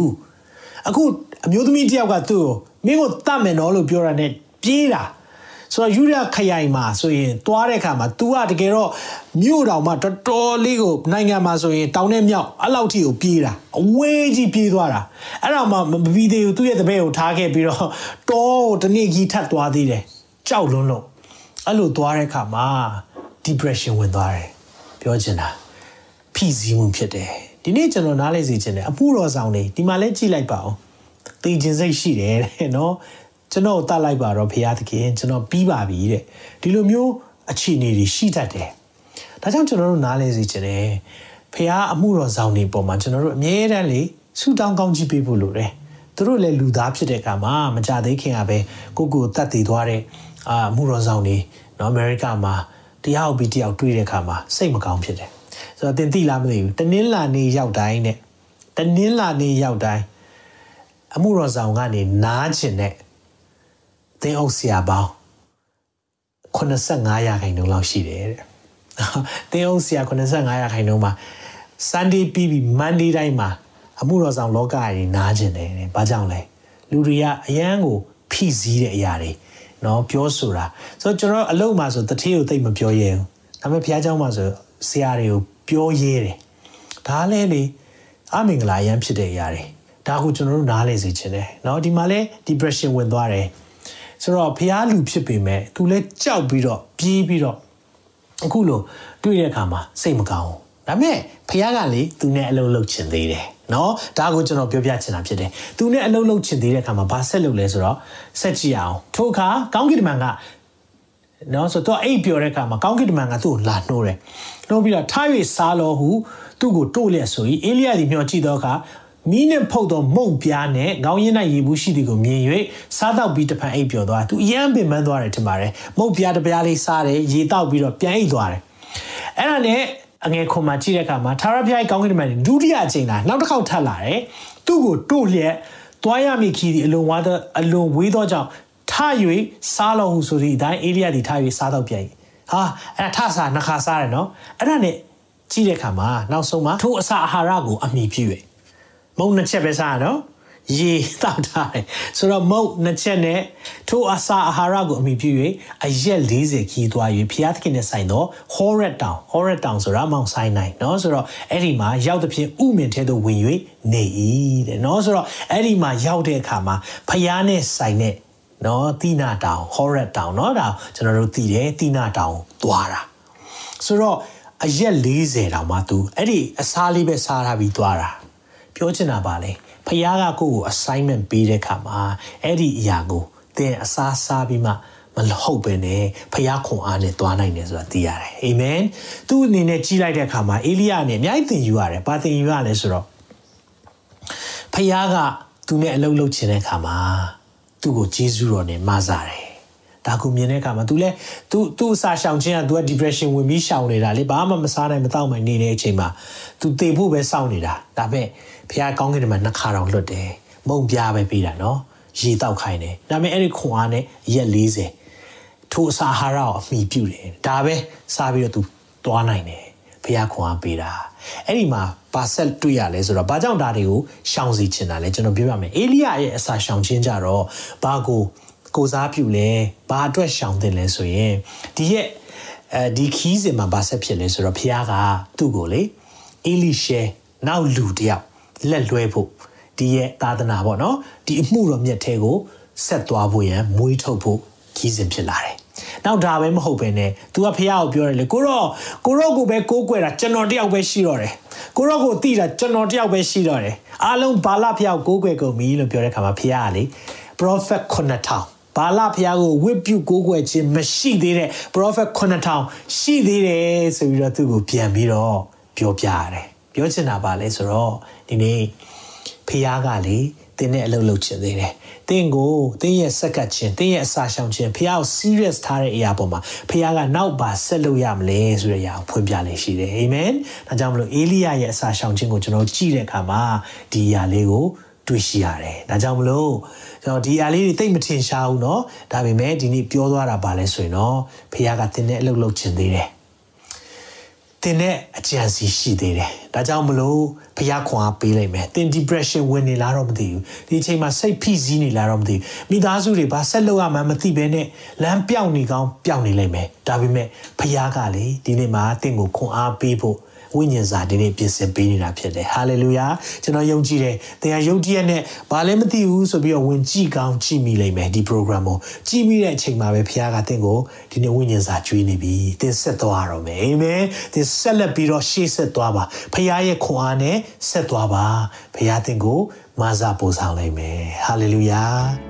အခုအမျိုးသမီးတယောက်ကသူ့ကိုမင်းကိုတတ်မယ်နော်လို့ပြောတာ ਨੇ ပြေးတာ ဆိုတော့ယူရခရိုင်မှာဆိုရင်တွားတဲ့အခါမှာ तू ကတကယ်တော့မြို့တောင်မှတော်တော်လေးကိုနိုင်ငံမှာဆိုရင်တောင်နဲ့မြောက်အဲ့လောက်ထိကိုပြေးတာအဝေးကြီးပြေးသွားတာအဲ့တော့မှမပြီးသေးဘူးသူ့ရဲ့တပည့်ကိုထားခဲ့ပြီးတော့တောကိုတနေ့ကြီးထပ်သွားသေးတယ်ကြောက်လွန်းလို့အဲ့လိုသွားတဲ့အခါမှာ depression ဝင်သွားတယ်ပြောချင်တာဖိစီးမှုဖြစ်တယ်ဒီနေ့ကျွန်တော်နားလဲစီချင်တယ်အပူတော်ဆောင်နေဒီမှာလဲကြည့်လိုက်ပါဦးသိခြင်းစိတ်ရှိတယ်တဲ့နော် ကျွန်တော်တတ်လိုက်ပါတော့ဖရာသခင်ကျွန်တော်ပြီးပါပြီတဲ့ဒီလိုမျိုးအခြေအနေတွေရှိတတ်တယ်ဒါကြောင့်ကျွန်တော်တို့နားလဲစီချင်တယ်ဖရာအမှုတော်ဆောင်နေပုံမှာကျွန်တော်တို့အမြဲတမ်းလေဆူတောင်းကောင်းကြီးပေးဖို့လိုတယ်သူတို့လည်းလူသားဖြစ်တဲ့အခါမှာမကြသေးခင်ကပဲကိုကိုတတ်တည်သွားတဲ့အာအမှုတော်ဆောင်နေနော်အမေရိကမှာတရားဥပဒေတယောက်တွေ့တဲ့အခါမှာစိတ်မကောင်းဖြစ်တယ်ဆိုတော့တင်သိလားမသိဘူးတနင်္လာနေ့ရောက်တိုင်းနဲ့တနင်္လာနေ့ရောက်တိုင်းအမှုတော်ဆောင်ကနေနားကျင်တဲ့ သင်းအုပ်ဆရာပေါင်း85ရာခိုင်နှုန်းလောက်ရှိတယ်တဲ့သင်းအုပ်ဆရာ85ရာခိုင်နှုန်းမှာ Sunday ပြီးပြီး Monday တိုင်းမှာအမှုတော်ဆောင်လောကကြီးနားကျင်တယ်တဲ့ဘာကြောင့်လဲလူတွေကအရန်ကိုဖိစီးတဲ့အရာတွေเนาะပြောဆိုတာဆိုတော့ကျွန်တော်အလုပ်မှာဆိုတတိယကိုသိမပြောရဲဘူးဒါပေမဲ့ဘုရားကျောင်းမှာဆိုဆရာတွေကိုပြောရဲတယ် ဒါလည်းလေအမင်္ဂလာရမ်းဖြစ်တဲ့အရာတွေဒါကိုကျွန်တော်တို့နားလည်စေချင်တယ်เนาะဒီမှာလဲ depression ဝင်သွားတယ် ဆိုတော့ဖះလူဖြစ်ပေမဲ့သူလဲကြောက်ပြီးတော့ပြေးပြီးတော့အခုလိုတွေ့တဲ့အခါမှာစိတ်မကောင်းဘူးဒါပေမဲ့ဖះကလေသူနဲ့အလုံးလုံးချင်သေးတယ်နော်ဒါကိုကျွန်တော်ပြောပြချင်တာဖြစ်တယ်သူနဲ့အလုံးလုံးချင်သေးတဲ့အခါမှာဘာဆက်လုပ်လဲဆိုတော့ဆက်ကြည့်အောင်ထို့အခါကောင်းကင်တမန်ကနော်ဆိုတော့အိပ်ပြောတဲ့အခါမှာကောင်းကင်တမန်ကသူ့ကိုလာနှိုးတယ်နှိုးပြီးတော့ထား၍စားလောဟုသူ့ကိုတို့လျက်ဆိုပြီးအေလိယသည်မျှော်ကြည့်သောအခါ မီးနဲ့ဖုတ်သောမုံပြားနဲ့ခေါင်းရင်း၌ရေဘူးရှိသည်ကိုမြင်၍စားတော့ပြီးတဖန်အိပ်ပျော်သွားသူအယံပင်ပန်းသွားတယ်ထင်ပါတယ်မုံပြားတစ်ပြားလေးစားတယ်ရေတောက်ပြီးတော့ပြန်အိပ်သွားတယ်အဲ့ဒါနဲ့အငယ်ခွန်မှာကြည့်တဲ့အခါမှာသာရဖျားကောင်းကင်တမန်ဒုတိယအချိန်လာနောက်တစ်ခေါက်ထပ်လာတယ်သူ့ကိုတို့လျက်သွားရမည်ခီးသည်အလွန်ဝါသောအလွန်ဝေးသောကြောင့်ထ၍စားလို့ဟုဆိုသည့်အတိုင်းအေလိယသည်ထ၍စားတော့ပြန်ဟာအဲ့ထစားနှခါစားတယ်နော်အဲ့ဒါနဲ့ကြည့်တဲ့အခါမှာနောက်ဆုံးမှာထိုအစာအာဟာရကိုအမိပြု၍ မုံနှစ်ချက်ပဲစားရနော်ရေတောက်ထားတယ်ဆိုတော့မုတ်နှစ်ချက်နဲ့ထိုအစာအာဟာရကိုအမိပြု၍အရက်40ခီးသွား၍ဖျားသခင်နဲ့ဆိုင်တော့ Horret Town Horret Town ဆိုတာမောင်ဆိုင်နိုင်เนาะဆိုတော့အဲ့ဒီမှာရောက်တဲ့ဖြင့်ဥမင်ထဲသို့ဝင်၍နေ၏တဲ့เนาะဆိုတော့အဲ့ဒီမှာရောက်တဲ့အခါမှာဖျားနဲ့ဆိုင်တဲ့เนาะတိနာတောင် Horret Town เนาะဒါကျွန်တော်တို့သိတယ်တိနာတောင်သွားတာဆိုတော့အရက်40တောင်မှ तू အဲ့ဒီအစားလေးပဲစားထားပြီးသွားတာ ပြောချင်တာပါလေဖခင်ကကိုယ့်ကို assignment ပေးတဲ့အခါမှာအဲ့ဒီအရာကိုသင်အစားစားပြီးမှမဟုတ်ပဲနဲ့ဖခင်ခွန်အားနဲ့သွားနိုင်တယ်ဆိုတာသိရတယ်အာမင်သူ့အနေနဲ့ကြီးလိုက်တဲ့အခါမှာအေလိယနဲ့အများကြီးသင်ယူရတယ်ဘာသင်ယူရလဲဆိုတော့ဖခင်ကသူနဲ့အလုပ်လုပ်ချင်တဲ့အခါမှာသူ့ကိုဂျေဇုတော်နဲ့မဆာတယ်ဒါကိုမြင်တဲ့အခါမှာ तू လဲ तू तू အစာရှောင်ခြင်းက तू က depression ဝင်ပြီးရှောင်နေတာလေဘာမှမစားနိုင်မတော့နိုင်နေတဲ့အချိန်မှာ तू တေဖို့ပဲစောင့်နေတာဒါပေမဲ့ ဖះကောင်းကင်မှာနှစ်ခါတောင်လွတ်တယ်မုံပြားပဲပေးတာနော်ရေတောက်ခိုင်းတယ်ဒါပေမဲ့အဲ့ဒီခွန်အားနဲ့ရက်40ထိုအစာအာဟာရကိုအမိပြုတယ်ဒါပဲစားပြီးတော့ तू သွားနိုင်တယ်ဖះခွန်အားပေးတာအဲ့ဒီမှာဘာဆက်တွေ့ရလဲဆိုတော့ဘာကြောင့်ဒါတွေကိုရှောင်စီချင်တာလဲကျွန်တော်ပြောပြမယ်အေလိယရဲ့အစာရှောင်ခြင်းကြတော့ဘာကိုကိုစားပြုလဲဘာအတွက်ရှောင်တင်လဲဆိုရင်ဒီရဲ့အဲဒီခီးစဉ်မှာဘာဆက်ဖြစ်လဲဆိုတော့ဖះကသူ့ကိုလေအေလိရှဲနောက်လူတယောက် လက်လွဲဖို့ဒီရဲ့သာသနာပေါ့နော်ဒီအမှုတော်မြတ်ထဲကိုဆက်သွားဖို့ရန်မွေးထုတ်ဖို့ကြီးစဉ်ဖြစ်လာတယ်နောက်ဒါပဲမဟုတ်ပဲနဲ့ तू ကဖះကိုပြောတယ်လေကိုတော့ကိုတော့ကိုပဲကိုးကွယ်တာကျွန်တော်တယောက်ပဲရှိတော့တယ်ကိုတော့ကိုတိတာကျွန်တော်တယောက်ပဲရှိတော့တယ်အားလုံးဘာလဖះကိုကိုးကွယ်ကုန်ပြီလို့ပြောတဲ့ခါမှာဖះကလေ prophet 9000ဘာလဖျားကိုဝစ်ပြုကိုးကွယ်ခြင်းမရှိသေးတဲ့ prophet 9000ရှိသေးတယ်ဆိုပြီးတော့သူ့ကိုပြန်ပြီးတော့ပြောပြရတယ် ပြောချင်တာပါလဲဆိုတော့ဒီနေ့ဖျားကလေတင်းနဲ့အလုပ်လုပ်ခြင်းသေးတယ်တင်းကိုတင်းရဲ့စက်ကတ်ခြင်းတင်းရဲ့အစာရှောင်ခြင်းဖះကို serious ထားတဲ့အရာပေါ်မှာဖះကနောက်ပါဆက်လုပ်ရမလဲဆိုတဲ့အရာကိုဖွင့်ပြလေရှိတယ်အာမင်ဒါကြောင့်မလို့အေလိယရဲ့အစာရှောင်ခြင်းကိုကျွန်တော်ကြည့်တဲ့အခါမှာဒီအရာလေးကိုတွေ့ရှိရတယ်ဒါကြောင့်မလို့ကျွန်တော်ဒီအရာလေးတွေတိတ်မထင်ရှားဘူးเนาะဒါပေမဲ့ဒီနေ့ပြောသွားတာပါလဲဆိုရင်တော့ဖះကတင်းနဲ့အလုပ်လုပ်ခြင်းသေးတယ် တင်တဲ့အကြံစီရှိသေးတယ်။ဒါကြောင့်မလို့ဖျားခွန်အားပေးလိုက်မယ်။တင် depression ဝင်နေလားတော့မသိဘူး။ဒီအချိန်မှာစိတ်ဖိစီးနေလားတော့မသိဘူး။မိသားစုတွေဘာဆက်လုပ်ရမှန်းမသိဘဲနဲ့လမ်းပြောင်းနေကောင်းပြောင်းနေလိမ့်မယ်။ဒါပေမဲ့ဖျားကလေဒီနေ့မှာတင့်ကိုခွန်အားပေးဖို့ ဝိညာဉ်စာဒီနေ့ပြင်ဆင်ပေးနေတာဖြစ်တယ်ဟာလေလုယာကျွန်တော်ယုံကြည်တယ်သင်ဟာယုံကြည်ရတဲ့ဘာလည်းမသိဘူးဆိုပြီးတော့ဝင်ကြည့်ကောင်းကြည့်မိလိမ့်မယ်ဒီ program ကိုကြည့်မိတဲ့အချိန်မှာပဲဖခင်ကသင်ကိုဒီနေ့ဝိညာဉ်စာကျွေးနေပြီသင်ဆက်သွားရမယ်အာမင်သင်ဆက်လက်ပြီးတော့ရှေ့ဆက်သွားပါဖခင်ရဲ့ခွန်အားနဲ့ဆက်သွားပါဖခင်သင်ကိုမဆာပို့ဆောင်လိုက်မယ်ဟာလေလုယာ